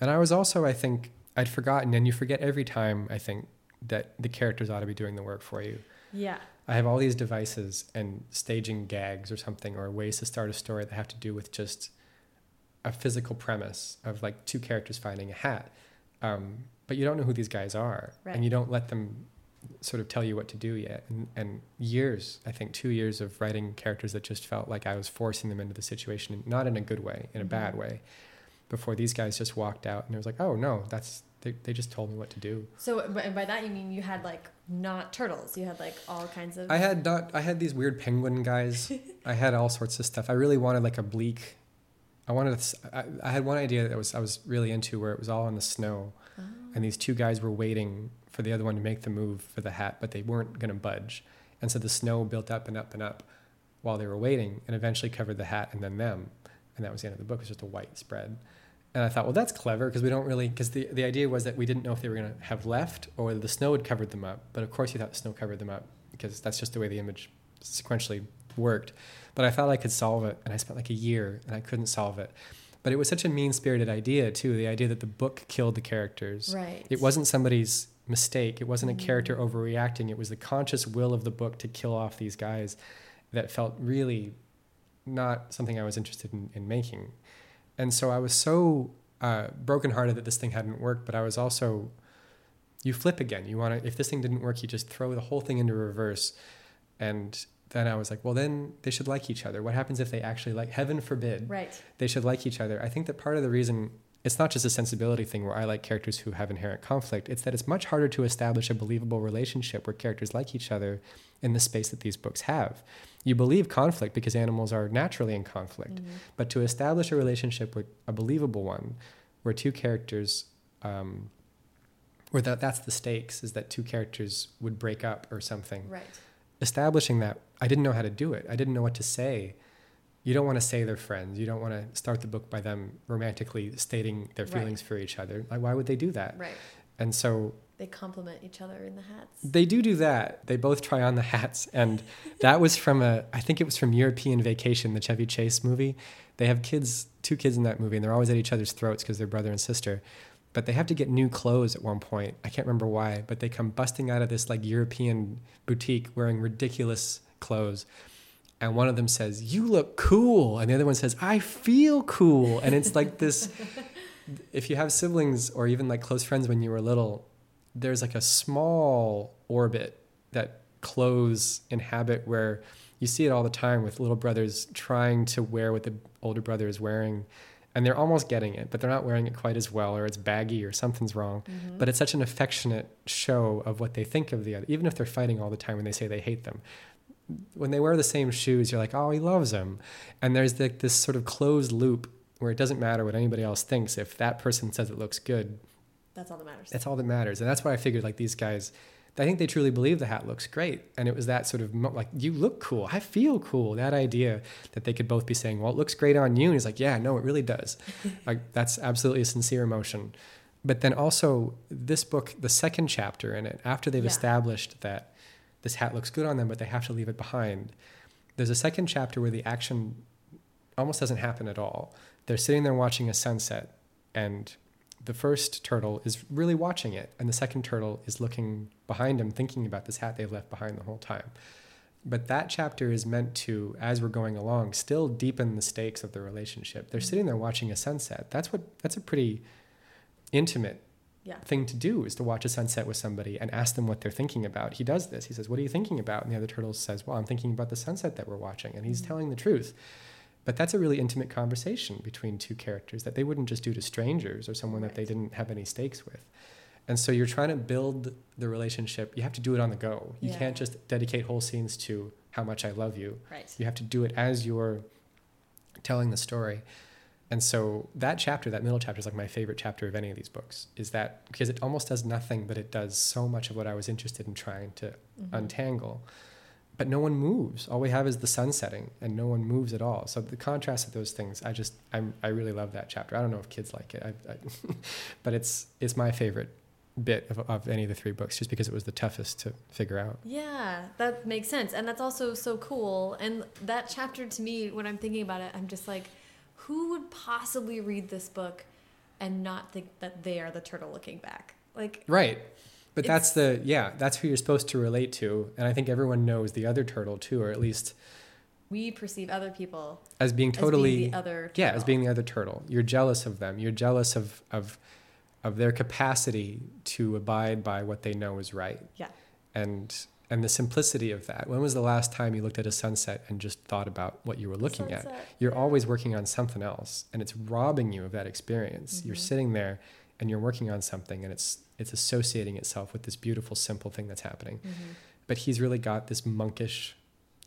and I was also I think I'd forgotten, and you forget every time I think that the characters ought to be doing the work for you. Yeah. I have all these devices and staging gags or something, or ways to start a story that have to do with just a physical premise of like two characters finding a hat. Um, but you don't know who these guys are, Right. and you don't let them sort of tell you what to do yet. And, and years, I think, two years of writing characters that just felt like I was forcing them into the situation, not in a good way, in a Mhm. bad way. Before these guys just walked out, and it was like, oh no, that's they, they just told me what to do. So, and by that you mean you had like not turtles. You had like all kinds of. I had not. I had these weird penguin guys. I had all sorts of stuff. I really wanted like a bleak. I wanted. To, I, I had one idea that was I was really into where it was all in the snow, Oh. and these two guys were waiting for the other one to make the move for the hat, but they weren't going to budge, and so the snow built up and up and up while they were waiting, and eventually covered the hat and then them, and that was the end of the book. It was just a white spread. And I thought, well, that's clever because we don't really, because the, the idea was that we didn't know if they were going to have left or whether the snow had covered them up. But of course, you thought the snow covered them up because that's just the way the image sequentially worked. But I thought I could solve it, and I spent like a year and I couldn't solve it. But it was such a mean spirited idea, too the idea that the book killed the characters. Right. It wasn't somebody's mistake, it wasn't a character Mm. overreacting, it was the conscious will of the book to kill off these guys that felt really not something I was interested in, in making. And so I was so uh, brokenhearted that this thing hadn't worked, but I was also, you flip again. You want to, if this thing didn't work, you just throw the whole thing into reverse. And then I was like, well, then they should like each other. What happens if they actually like, heaven forbid, Right. they should like each other. I think that part of the reason it's not just a sensibility thing where I like characters who have inherent conflict. It's that it's much harder to establish a believable relationship where characters like each other in the space that these books have. You believe conflict because animals are naturally in conflict, Mhm. but to establish a relationship with a believable one, where two characters, um, where that that's the stakes, is that two characters would break up or something Right. establishing that I didn't know how to do it. I didn't know what to say. You don't want to say they're friends. You don't want to start the book by them romantically stating their Right. feelings for each other. Like, why would they do that? Right. And so They compliment each other in the hats. they do do that. They both try on the hats, and that was from a. I think it was from European Vacation, the Chevy Chase movie. They have kids, two kids in that movie, and they're always at each other's throats because they're brother and sister. But they have to get new clothes at one point. I can't remember why, but they come busting out of this like European boutique wearing ridiculous clothes. And one of them says, "You look cool," and the other one says, "I feel cool." And it's like this. if you have siblings or even like close friends when you were little, there's like a small orbit that clothes inhabit where you see it all the time with little brothers trying to wear what the older brother is wearing and they're almost getting it but they're not wearing it quite as well or it's baggy or something's wrong Mhm. but it's such an affectionate show of what they think of the other even if they're fighting all the time when they say they hate them when they wear the same shoes you're like oh he loves them and there's like this sort of closed loop where it doesn't matter what anybody else thinks if that person says it looks good That's all that matters. that's all that matters. And that's why I figured like these guys, I think they truly believe the hat looks great. And it was that sort of like, you look cool. I feel cool. That idea that they could both be saying, well, it looks great on you. And he's like, yeah, no, it really does. like that's absolutely a sincere emotion. But then also this book, the second chapter in it, after they've Yeah. established that this hat looks good on them, but they have to leave it behind. There's a second chapter where the action almost doesn't happen at all. They're sitting there watching a sunset and the first turtle is really watching it, and the second turtle is looking behind him, thinking about this hat they've left behind the whole time. But that chapter is meant to, as we're going along, still deepen the stakes of the relationship. They're sitting there watching a sunset. That's what that's a pretty intimate Yeah. thing to do is to watch a sunset with somebody and ask them what they're thinking about. He does this. He says, "What are you thinking about?" And the other turtle says, "Well, I'm thinking about the sunset that we're watching." And he's Mhm. telling the truth. but that's a really intimate conversation between two characters that they wouldn't just do to strangers or someone that they didn't have any stakes with. And so you're trying to build the relationship. You have to do it on the go. You Yeah. can't just dedicate whole scenes to how much I love you. Right. You have to do it as you're telling the story. And so that chapter, that middle chapter, is like my favorite chapter of any of these books. Is that because it almost does nothing, but it does so much of what I was interested in trying to Mhm. untangle. But no one moves. All we have is the sun setting, and no one moves at all. So the contrast of those things, I just, I'm, I really love that chapter. I don't know if kids like it, I, I, but it's it's my favorite bit of, of any of the three books, just because it was the toughest to figure out. Yeah, that makes sense. And that's also so cool. And that chapter to me, when I'm thinking about it, I'm just like, who would possibly read this book and not think that they are the turtle looking back? Like, Right. But that's the yeah, that's who you're supposed to relate to, and I think everyone knows the other turtle too, or at least we perceive other people as being as totally being the other yeah, as being the other turtle. You're jealous of them. You're jealous of of of their capacity to abide by what they know is right. Yeah. And and the simplicity of that. When was the last time you looked at a sunset and just thought about what you were looking at? You're Yeah. always working on something else, and it's robbing you of that experience. You're Mhm. sitting there and you're working on something, and it's it's associating itself with this beautiful, simple thing that's happening. Mhm. But he's really got this monkish.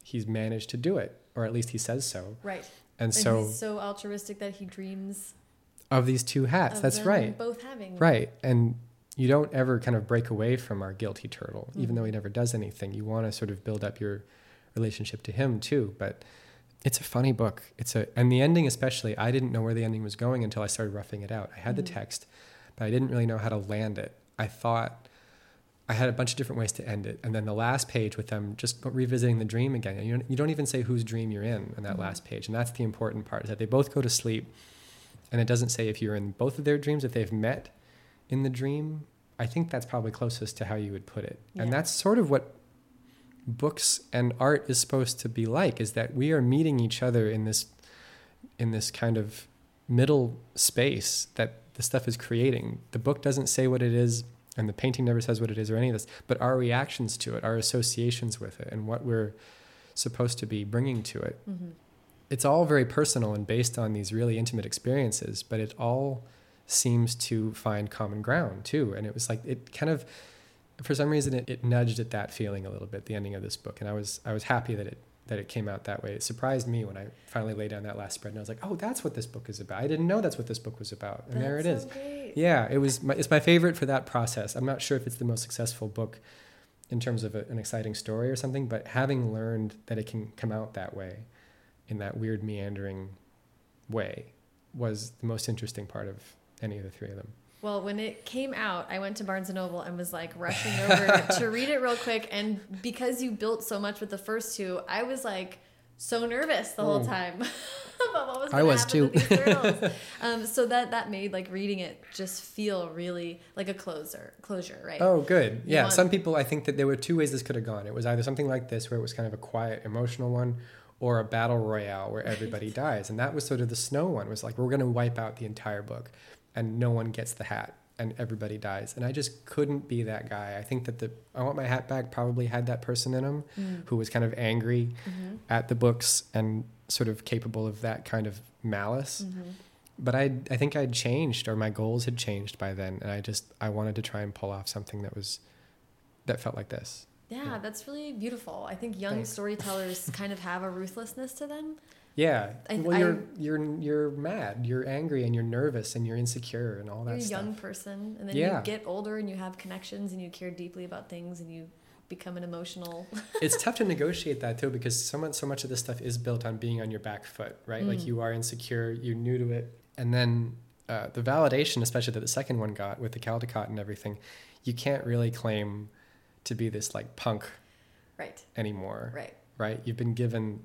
He's managed to do it, or at least he says so. Right. And And so, he's so altruistic that he dreams of these two hats, that's right. both having. Right. And you don't ever kind of break away from our guilty turtle, even though he never does anything. You want to sort of build up your relationship to him too. But it's a funny book. It's a and the ending especially, I didn't know where the ending was going until I started roughing it out. I had Mhm. the text, but I didn't really know how to land it. I thought I had a bunch of different ways to end it. And then the last page with them just revisiting the dream again. And you don't, you don't even say whose dream you're in in that Mhm. last page. And that's the important part is that they both go to sleep. And it doesn't say if you're in both of their dreams, if they've met in the dream. I think that's probably closest to how you would put it. And that's sort of what books and art is supposed to be like is that we are meeting each other in this in this kind of middle space that the stuff is creating. The book doesn't say what it is and the painting never says what it is or any of this, but our reactions to it, our associations with it and what we're supposed to be bringing to it Mhm. it's all very personal and based on these really intimate experiences, but it all seems to find common ground too. And it was like it kind of, for some reason, it, it nudged at that feeling a little bit. The ending of this book, and I was I was happy that it that it came out that way. It surprised me when I finally laid down that last spread, and I was like, oh, that's what this book is about. I didn't know that's what this book was about, and there it That's is. great. Yeah, it was. My, it's my favorite for that process. I'm not sure if it's the most successful book in terms of a, an exciting story or something, but having learned that it can come out that way, in that weird meandering way, was the most interesting part of any of the three of them. Well, when it came out, I went to Barnes and Noble and was like rushing over to read it real quick. And because you built so much with the first two, I was like so nervous the whole time about what was I was too. um, so that that made like reading it just feel really like a closer, closure, right? Oh, good. You Yeah, want- some people. I think that there were two ways this could have gone. It was either something like this, where it was kind of a quiet, emotional one, or a battle royale where everybody dies. And that was sort of the snow one. Was like we're going to wipe out the entire book, and no one gets the hat, and everybody dies. And I just couldn't be that guy. I think that the I want my hat back probably had that person in him Mm. who was kind of angry Mhm. at the books and sort of capable of that kind of malice. Mhm. But I I think I'd changed or my goals had changed by then, and I just I wanted to try and pull off something that was that felt like this. Yeah, Yeah. that's really beautiful. I think young Thanks. storytellers kind of have a ruthlessness to them. Yeah. I- well, you're you're you're mad, you're angry, and you're nervous, and you're insecure, and all that You're a stuff. young person, and then Yeah. you get older and you have connections and you care deeply about things and you become an emotional. it's tough to negotiate that too because so much so much of this stuff is built on being on your back foot, right? Like Mm. you are insecure, you're new to it, and then uh, the validation, especially that the second one got with the Caldecott and everything, you can't really claim to be this like punk right, anymore. right. right? You've been given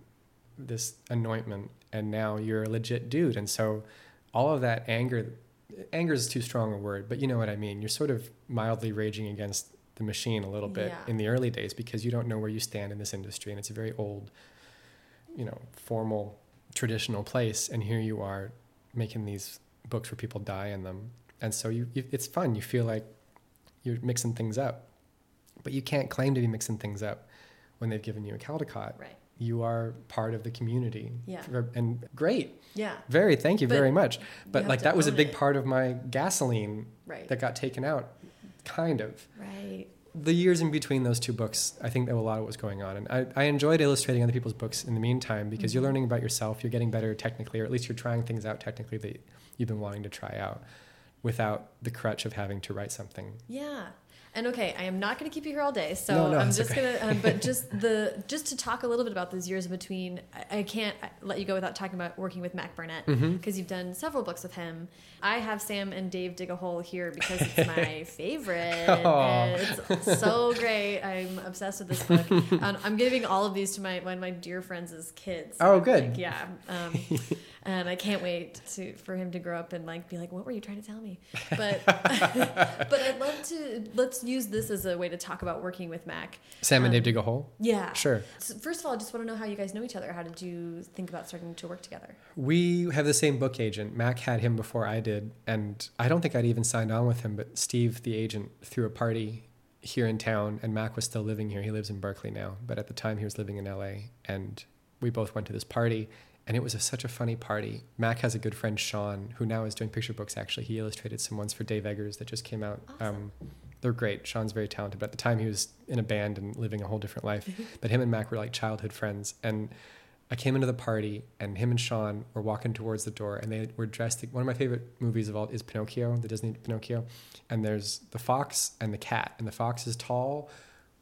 this anointment and now you're a legit dude. And so all of that anger, anger is too strong a word, but you know what I mean. You're sort of mildly raging against the machine a little bit Yeah. in the early days because you don't know where you stand in this industry. And it's a very old, you know, formal, traditional place. And here you are making these books where people die in them. And so you, you it's fun. You feel like you're mixing things up, but you can't claim to be mixing things up when they've given you a Caldecott. Right. You are part of the community. Yeah. And great. Yeah. Very, thank you But very much. But like that was a big it. part of my gasoline Right. that got taken out, kind of. Right. The years in between those two books, I think that a lot of what was going on. And I, I enjoyed illustrating other people's books in the meantime because you're Mhm. learning about yourself, you're getting better technically, or at least you're trying things out technically that you've been wanting to try out without the crutch of having to write something. Yeah. And okay, I am not going to keep you here all day, so No, no, I'm just okay. gonna. Um, but just the just to talk a little bit about those years in between, I, I can't let you go without talking about working with Mac Barnett because Mhm. you've done several books with him. I have Sam and Dave dig a hole here because it's my favorite. It's so great. I'm obsessed with this book. Um, I'm giving all of these to my one of my dear friends as kids. Oh, Like, good. yeah. Um, and I can't wait to for him to grow up and like be like, what were you trying to tell me? But but I'd love to let's use this as a way to talk about working with Mac. Sam and Um, Dave dig a hole? Yeah. Sure. So first of all, I just want to know how you guys know each other. How did you think about starting to work together? We have the same book agent. Mac had him before I did, and I don't think I'd even signed on with him, but Steve, the agent, threw a party here in town, and Mac was still living here. He lives in Berkeley now, but at the time he was living in LA, and we both went to this party, and it was a, such a funny party. Mac has a good friend, Sean, who now is doing picture books, actually. He illustrated some ones for Dave Eggers that just came out. Awesome. Um, they're great. Sean's very talented, but at the time he was in a band and living a whole different life. but him and Mac were like childhood friends, and I came into the party and him and Sean were walking towards the door and they were dressed. One of my favorite movies of all is Pinocchio, the Disney Pinocchio. And there's the fox and the cat. And the fox is tall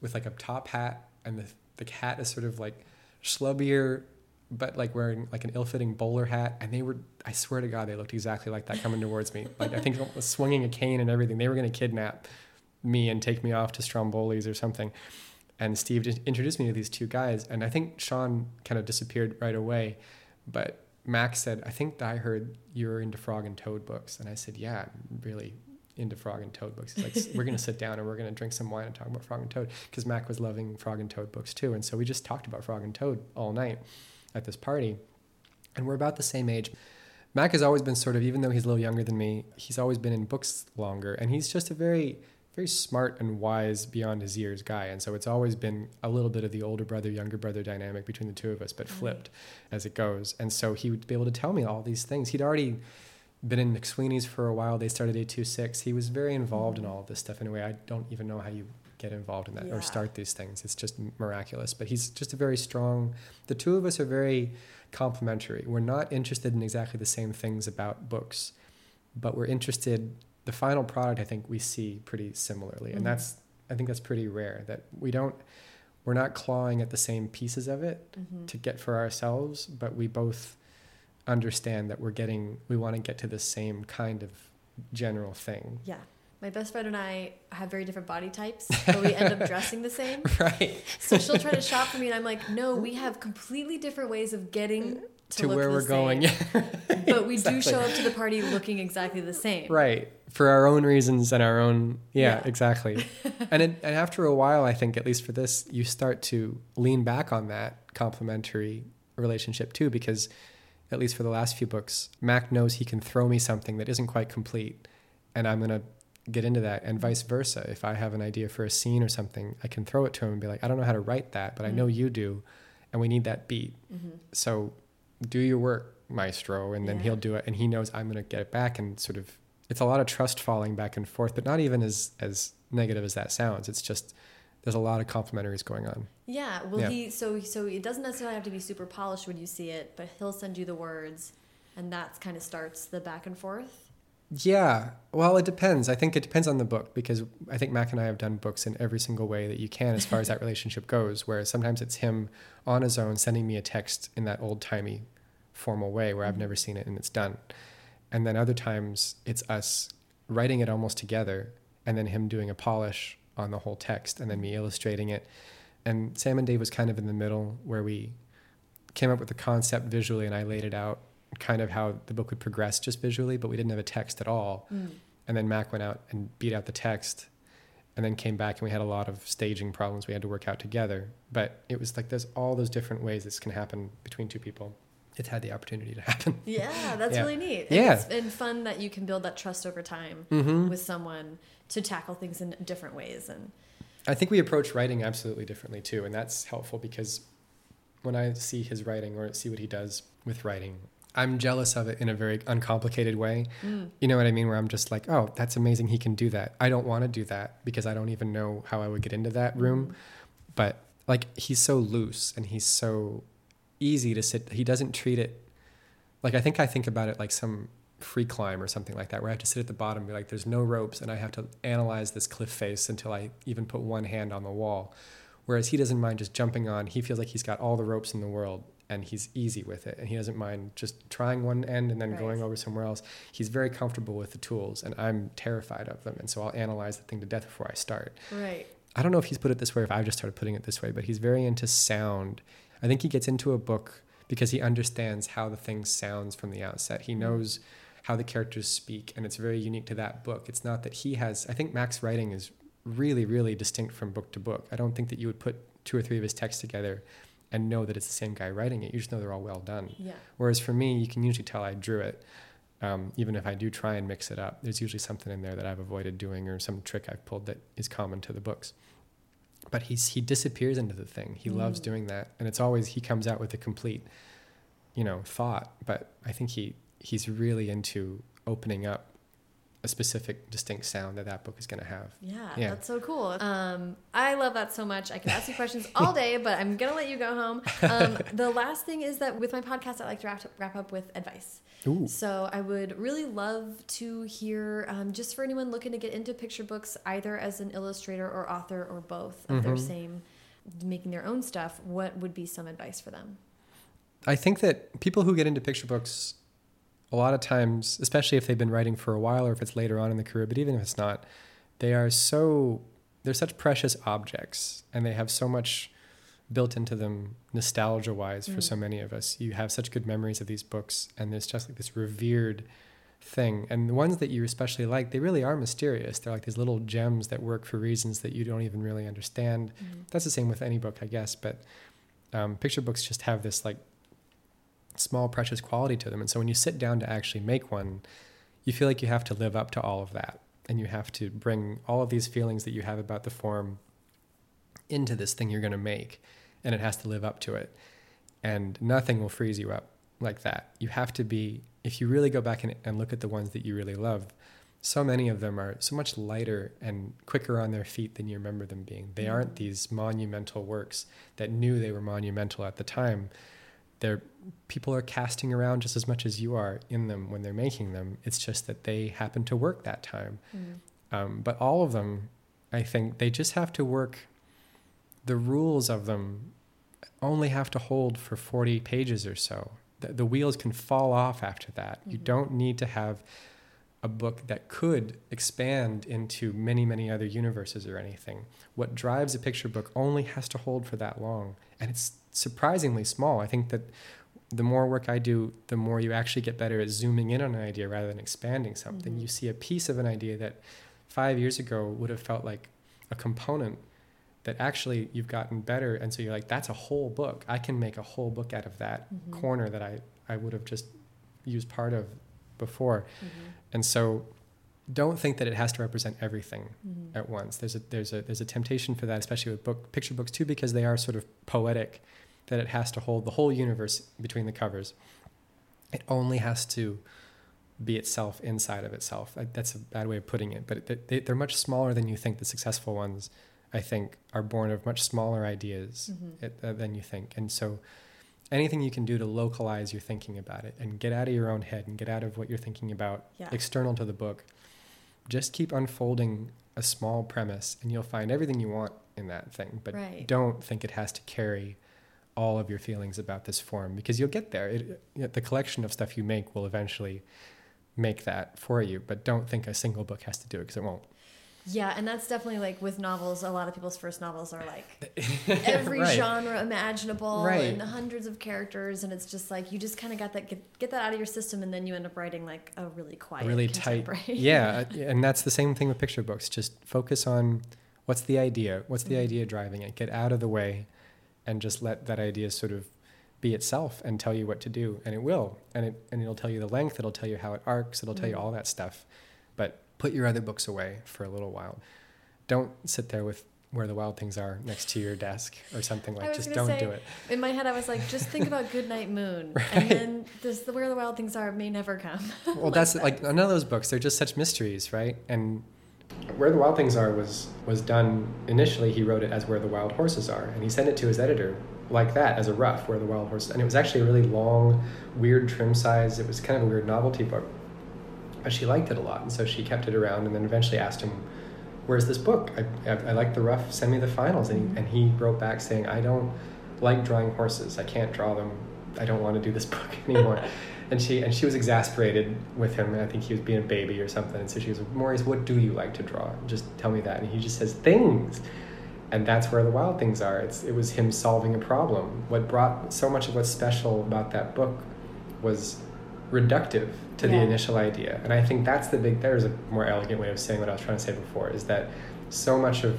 with like a top hat and the, the cat is sort of like schlubbier, but like wearing like an ill-fitting bowler hat. And they were, I swear to God, they looked exactly like that coming towards me. Like I think swinging a cane and everything. They were going to kidnap me and take me off to Stromboli's or something and Steve introduced me to these two guys, and I think Sean kind of disappeared right away, but Max said, "I think I heard you're into Frog and Toad books," and I said, "Yeah, I'm really into Frog and Toad books." He's like, "We're gonna sit down and we're gonna drink some wine and talk about Frog and Toad," because Mac was loving Frog and Toad books too, and so we just talked about Frog and Toad all night at this party, and we're about the same age. Mac has always been sort of, even though he's a little younger than me, he's always been in books longer, and he's just a very very smart and wise beyond his years guy and so it's always been a little bit of the older brother younger brother dynamic between the two of us but Right. flipped as it goes and so he would be able to tell me all these things he'd already been in mcsweeney's for a while they started 826 he was very involved in mm-hmm. all of this stuff in a way i don't even know how you get involved in that Yeah. or start these things it's just miraculous but he's just a very strong the two of us are very complementary we're not interested in exactly the same things about books but we're interested the final product i think we see pretty similarly and Mhm. that's i think that's pretty rare that we don't we're not clawing at the same pieces of it Mhm. to get for ourselves but we both understand that we're getting we want to get to the same kind of general thing Yeah. My best friend and I have very different body types, but we end up dressing the same. right So she'll try to shop for me, and I'm like, no, we have completely different ways of getting to, to where we're going. But we do show up to the party looking exactly the same. right for our own reasons and our own yeah, Yeah. exactly and it, and after a while i think at least for this you start to lean back on that complementary relationship too because at least for the last few books mac knows he can throw me something that isn't quite complete and i'm going to get into that and vice versa if i have an idea for a scene or something i can throw it to him and be like i don't know how to write that but i know Mm. you do and we need that beat hmm so do your work maestro and then Yeah. he'll do it and he knows i'm going to get it back and sort of it's a lot of trust falling back and forth but not even as as negative as that sounds it's just there's a lot of complementaries going on Yeah. Well, Yeah. he so so it doesn't necessarily have to be super polished when you see it, but he'll send you the words, and that kind of starts the back and forth. Yeah well it depends. I think it depends on the book because i think mac and i have done books in every single way that you can as far as that relationship goes where sometimes it's him on his own sending me a text in that old timey formal way where i've Mhm. never seen it and it's done. And then other times it's us writing it almost together and then him doing a polish on the whole text and then me illustrating it. And sam and dave was kind of in the middle where we came up with the concept visually and i laid it out kind of how the book would progress just visually but we didn't have a text at all Mm. and then mac went out and beat out the text and then came back and we had a lot of staging problems we had to work out together but it was like there's all those different ways this can happen between two people it's had the opportunity to happen Yeah, that's Yeah. really neat. And Yeah. it's and fun that you can build that trust over time mm-hmm. with someone to tackle things in different ways and I think we approach writing absolutely differently too, and that's helpful because when I see his writing or see what he does with writing, I'm jealous of it in a very uncomplicated way. Mm. You know what I mean? Where I'm just like, oh, that's amazing. He can do that. I don't want to do that because I don't even know how I would get into that room. But like, he's so loose and he's so easy to sit. He doesn't treat it like I think I think about it like some free climb or something like that, where I have to sit at the bottom and be like, there's no ropes, and I have to analyze this cliff face until I even put one hand on the wall. Whereas he doesn't mind just jumping on. He feels like he's got all the ropes in the world and he's easy with it. And he doesn't mind just trying one end and then Right. going over somewhere else. He's very comfortable with the tools, and I'm terrified of them. And so I'll analyze the thing to death before I start. Right. I don't know if he's put it this way or if I've just started putting it this way, but he's very into sound. I think he gets into a book because he understands how the thing sounds from the outset. He mm. knows how the characters speak, and it's very unique to that book. It's not that he has, I think Mac's writing is really, really distinct from book to book. I don't think that you would put two or three of his texts together and know that it's the same guy writing it. You just know they're all well done. Yeah. Whereas for me, you can usually tell I drew it. Um, even if I do try and mix it up, there's usually something in there that I've avoided doing or some trick I've pulled that is common to the books. But he's he disappears into the thing. He loves Mm. doing that, and it's always he comes out with a complete, you know, thought. But I think he he's really into opening up a specific distinct sound that that book is going to have. Yeah, Yeah. that's so cool. Um, I love that so much. I could ask you questions all day, but I'm gonna let you go home. Um, the last thing is that with my podcast, I like to wrap, wrap up with advice. Ooh, So I would really love to hear, um, just for anyone looking to get into picture books, either as an illustrator or author or both of their Mhm. same, making their own stuff. What would be some advice for them? I think that people who get into picture books, a lot of times, especially if they've been writing for a while or if it's later on in the career, but even if it's not, they are so they're such precious objects and they have so much built into them nostalgia wise for Mm. so many of us. You have such good memories of these books and there's just like this revered thing. And the ones that you especially like, they really are mysterious. They're like these little gems that work for reasons that you don't even really understand. That's the same with any book, I guess, but um, picture books just have this like small precious quality to them. And so when you sit down to actually make one you feel like you have to live up to all of that. And you have to bring all of these feelings that you have about the form into this thing you're going to make and it has to live up to it. And nothing will freeze you up like that. You have to be if you really go back and, and look at the ones that you really love so many of them are so much lighter and quicker on their feet than you remember them being. They mm. aren't these monumental works that knew they were monumental at the time they're people are casting around just as much as you are in them when they're making them. It's just that they happen to work that time. Um, but all of them, I think, they just have to work. The rules of them only have to hold for 40 pages or so. The, the wheels can fall off after that. You Mhm. don't need to have a book that could expand into many, many other universes or anything. What drives a picture book only has to hold for that long. And it's surprisingly small. I think that the more work I do, the more you actually get better at zooming in on an idea rather than expanding something. Mhm. You see a piece of an idea that five years ago would have felt like a component that actually you've gotten better. And so you're like, that's a whole book. I can make a whole book out of that Mhm. corner that I, I would have just used part of before. Mhm. And so don't think that it has to represent everything Mhm. at once. There's a there's a there's a temptation for that, especially with book picture books too, because they are sort of poetic, that it has to hold the whole universe between the covers. It only has to be itself inside of itself. That's a bad way of putting it, but it, they, they're much smaller than you think. The successful ones, I think, are born of much smaller ideas it, uh, than you think. And so, anything you can do to localize your thinking about it and get out of your own head and get out of what you're thinking about Yeah. external to the book, just keep unfolding a small premise and you'll find everything you want in that thing. But Right. don't think it has to carry all of your feelings about this form because you'll get there. It, it- the collection of stuff you make will eventually make that for you. But don't think a single book has to do it because it won't. Yeah, and that's definitely like with novels. A lot of people's first novels are like every Right. genre imaginable Right. and hundreds of characters, and it's just like you just kind of got that get, get that out of your system, and then you end up writing like a really quiet, a really tight yeah uh, and that's the same thing with picture books just focus on what's the idea what's the Mhm. idea driving it get out of the way and just let that idea sort of be itself and tell you what to do and it will and it and it'll tell you the length it'll tell you how it arcs it'll tell you Mhm. all that stuff but put your other books away for a little while. Don't sit there with where the wild things are next to your desk or something like just don't say, do it. In my head, I was like, just think about Goodnight Moon, Right. and then this, the Where the Wild Things Are may never come. well that's like none of those books they're just such mysteries right? And where the wild things are was was done initially he wrote it as where the wild horses are and he sent it to his editor like that as a rough where the wild horses and it was actually a really long weird trim size it was kind of a weird novelty book but she liked it a lot and so she kept it around and then eventually asked him where's this book? I, I, I like the rough send me the finals. And he, and he wrote back saying i don't like drawing horses. I can't draw them. I don't want to do this book anymore. And she and she was exasperated with him. And i think he was being a baby or something. And so she goes maurice what do you like to draw? Just tell me that. And he just says things. And that's where the wild things are. It's, it was him solving a problem. What brought so much of what's special about that book was reductive to the initial idea. And i think that's the big there's a more elegant way of saying what i was trying to say before is that so much of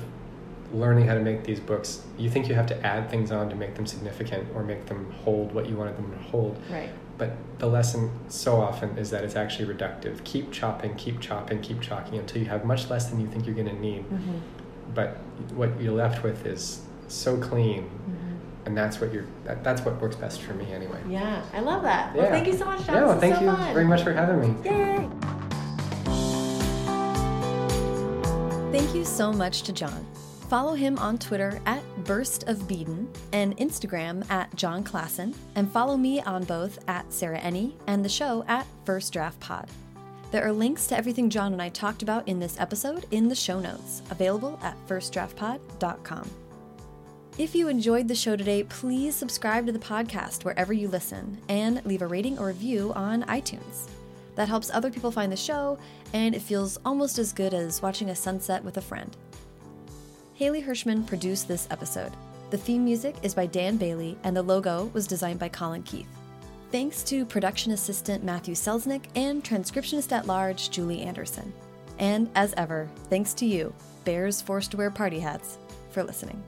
learning how to make these books you think you have to add things on to make them significant or make them hold what you wanted them to hold. Right. but the lesson so often is that it's actually reductive. Keep chopping keep chopping keep chopping until you have much less than you think you're going to need. Mm-hmm. but what you're left with is so clean and that's what you're that, that's what works best for me anyway Yeah, I love that. Well, Yeah. thank you so much, Jon. yeah well, thank so you fun. very much for having me Yay! Thank you so much to Jon. Follow him on Twitter at Burst of Beaden and Instagram at Jon Klassen, and follow me on both at Sarah Enni and the show at First Draft Pod. There are links to everything Jon and I talked about in this episode in the show notes, available at firstdraftpod.com. If you enjoyed the show today, please subscribe to the podcast wherever you listen and leave a rating or review on iTunes. That helps other people find the show, and it feels almost as good as watching a sunset with a friend. Haley Hirschman produced this episode. The theme music is by Dan Bailey, and the logo was designed by Colin Keith. Thanks to production assistant Matthew Selznick and transcriptionist at large Julie Anderson. And as ever, thanks to you, Bears Forced to Wear Party Hats, for listening.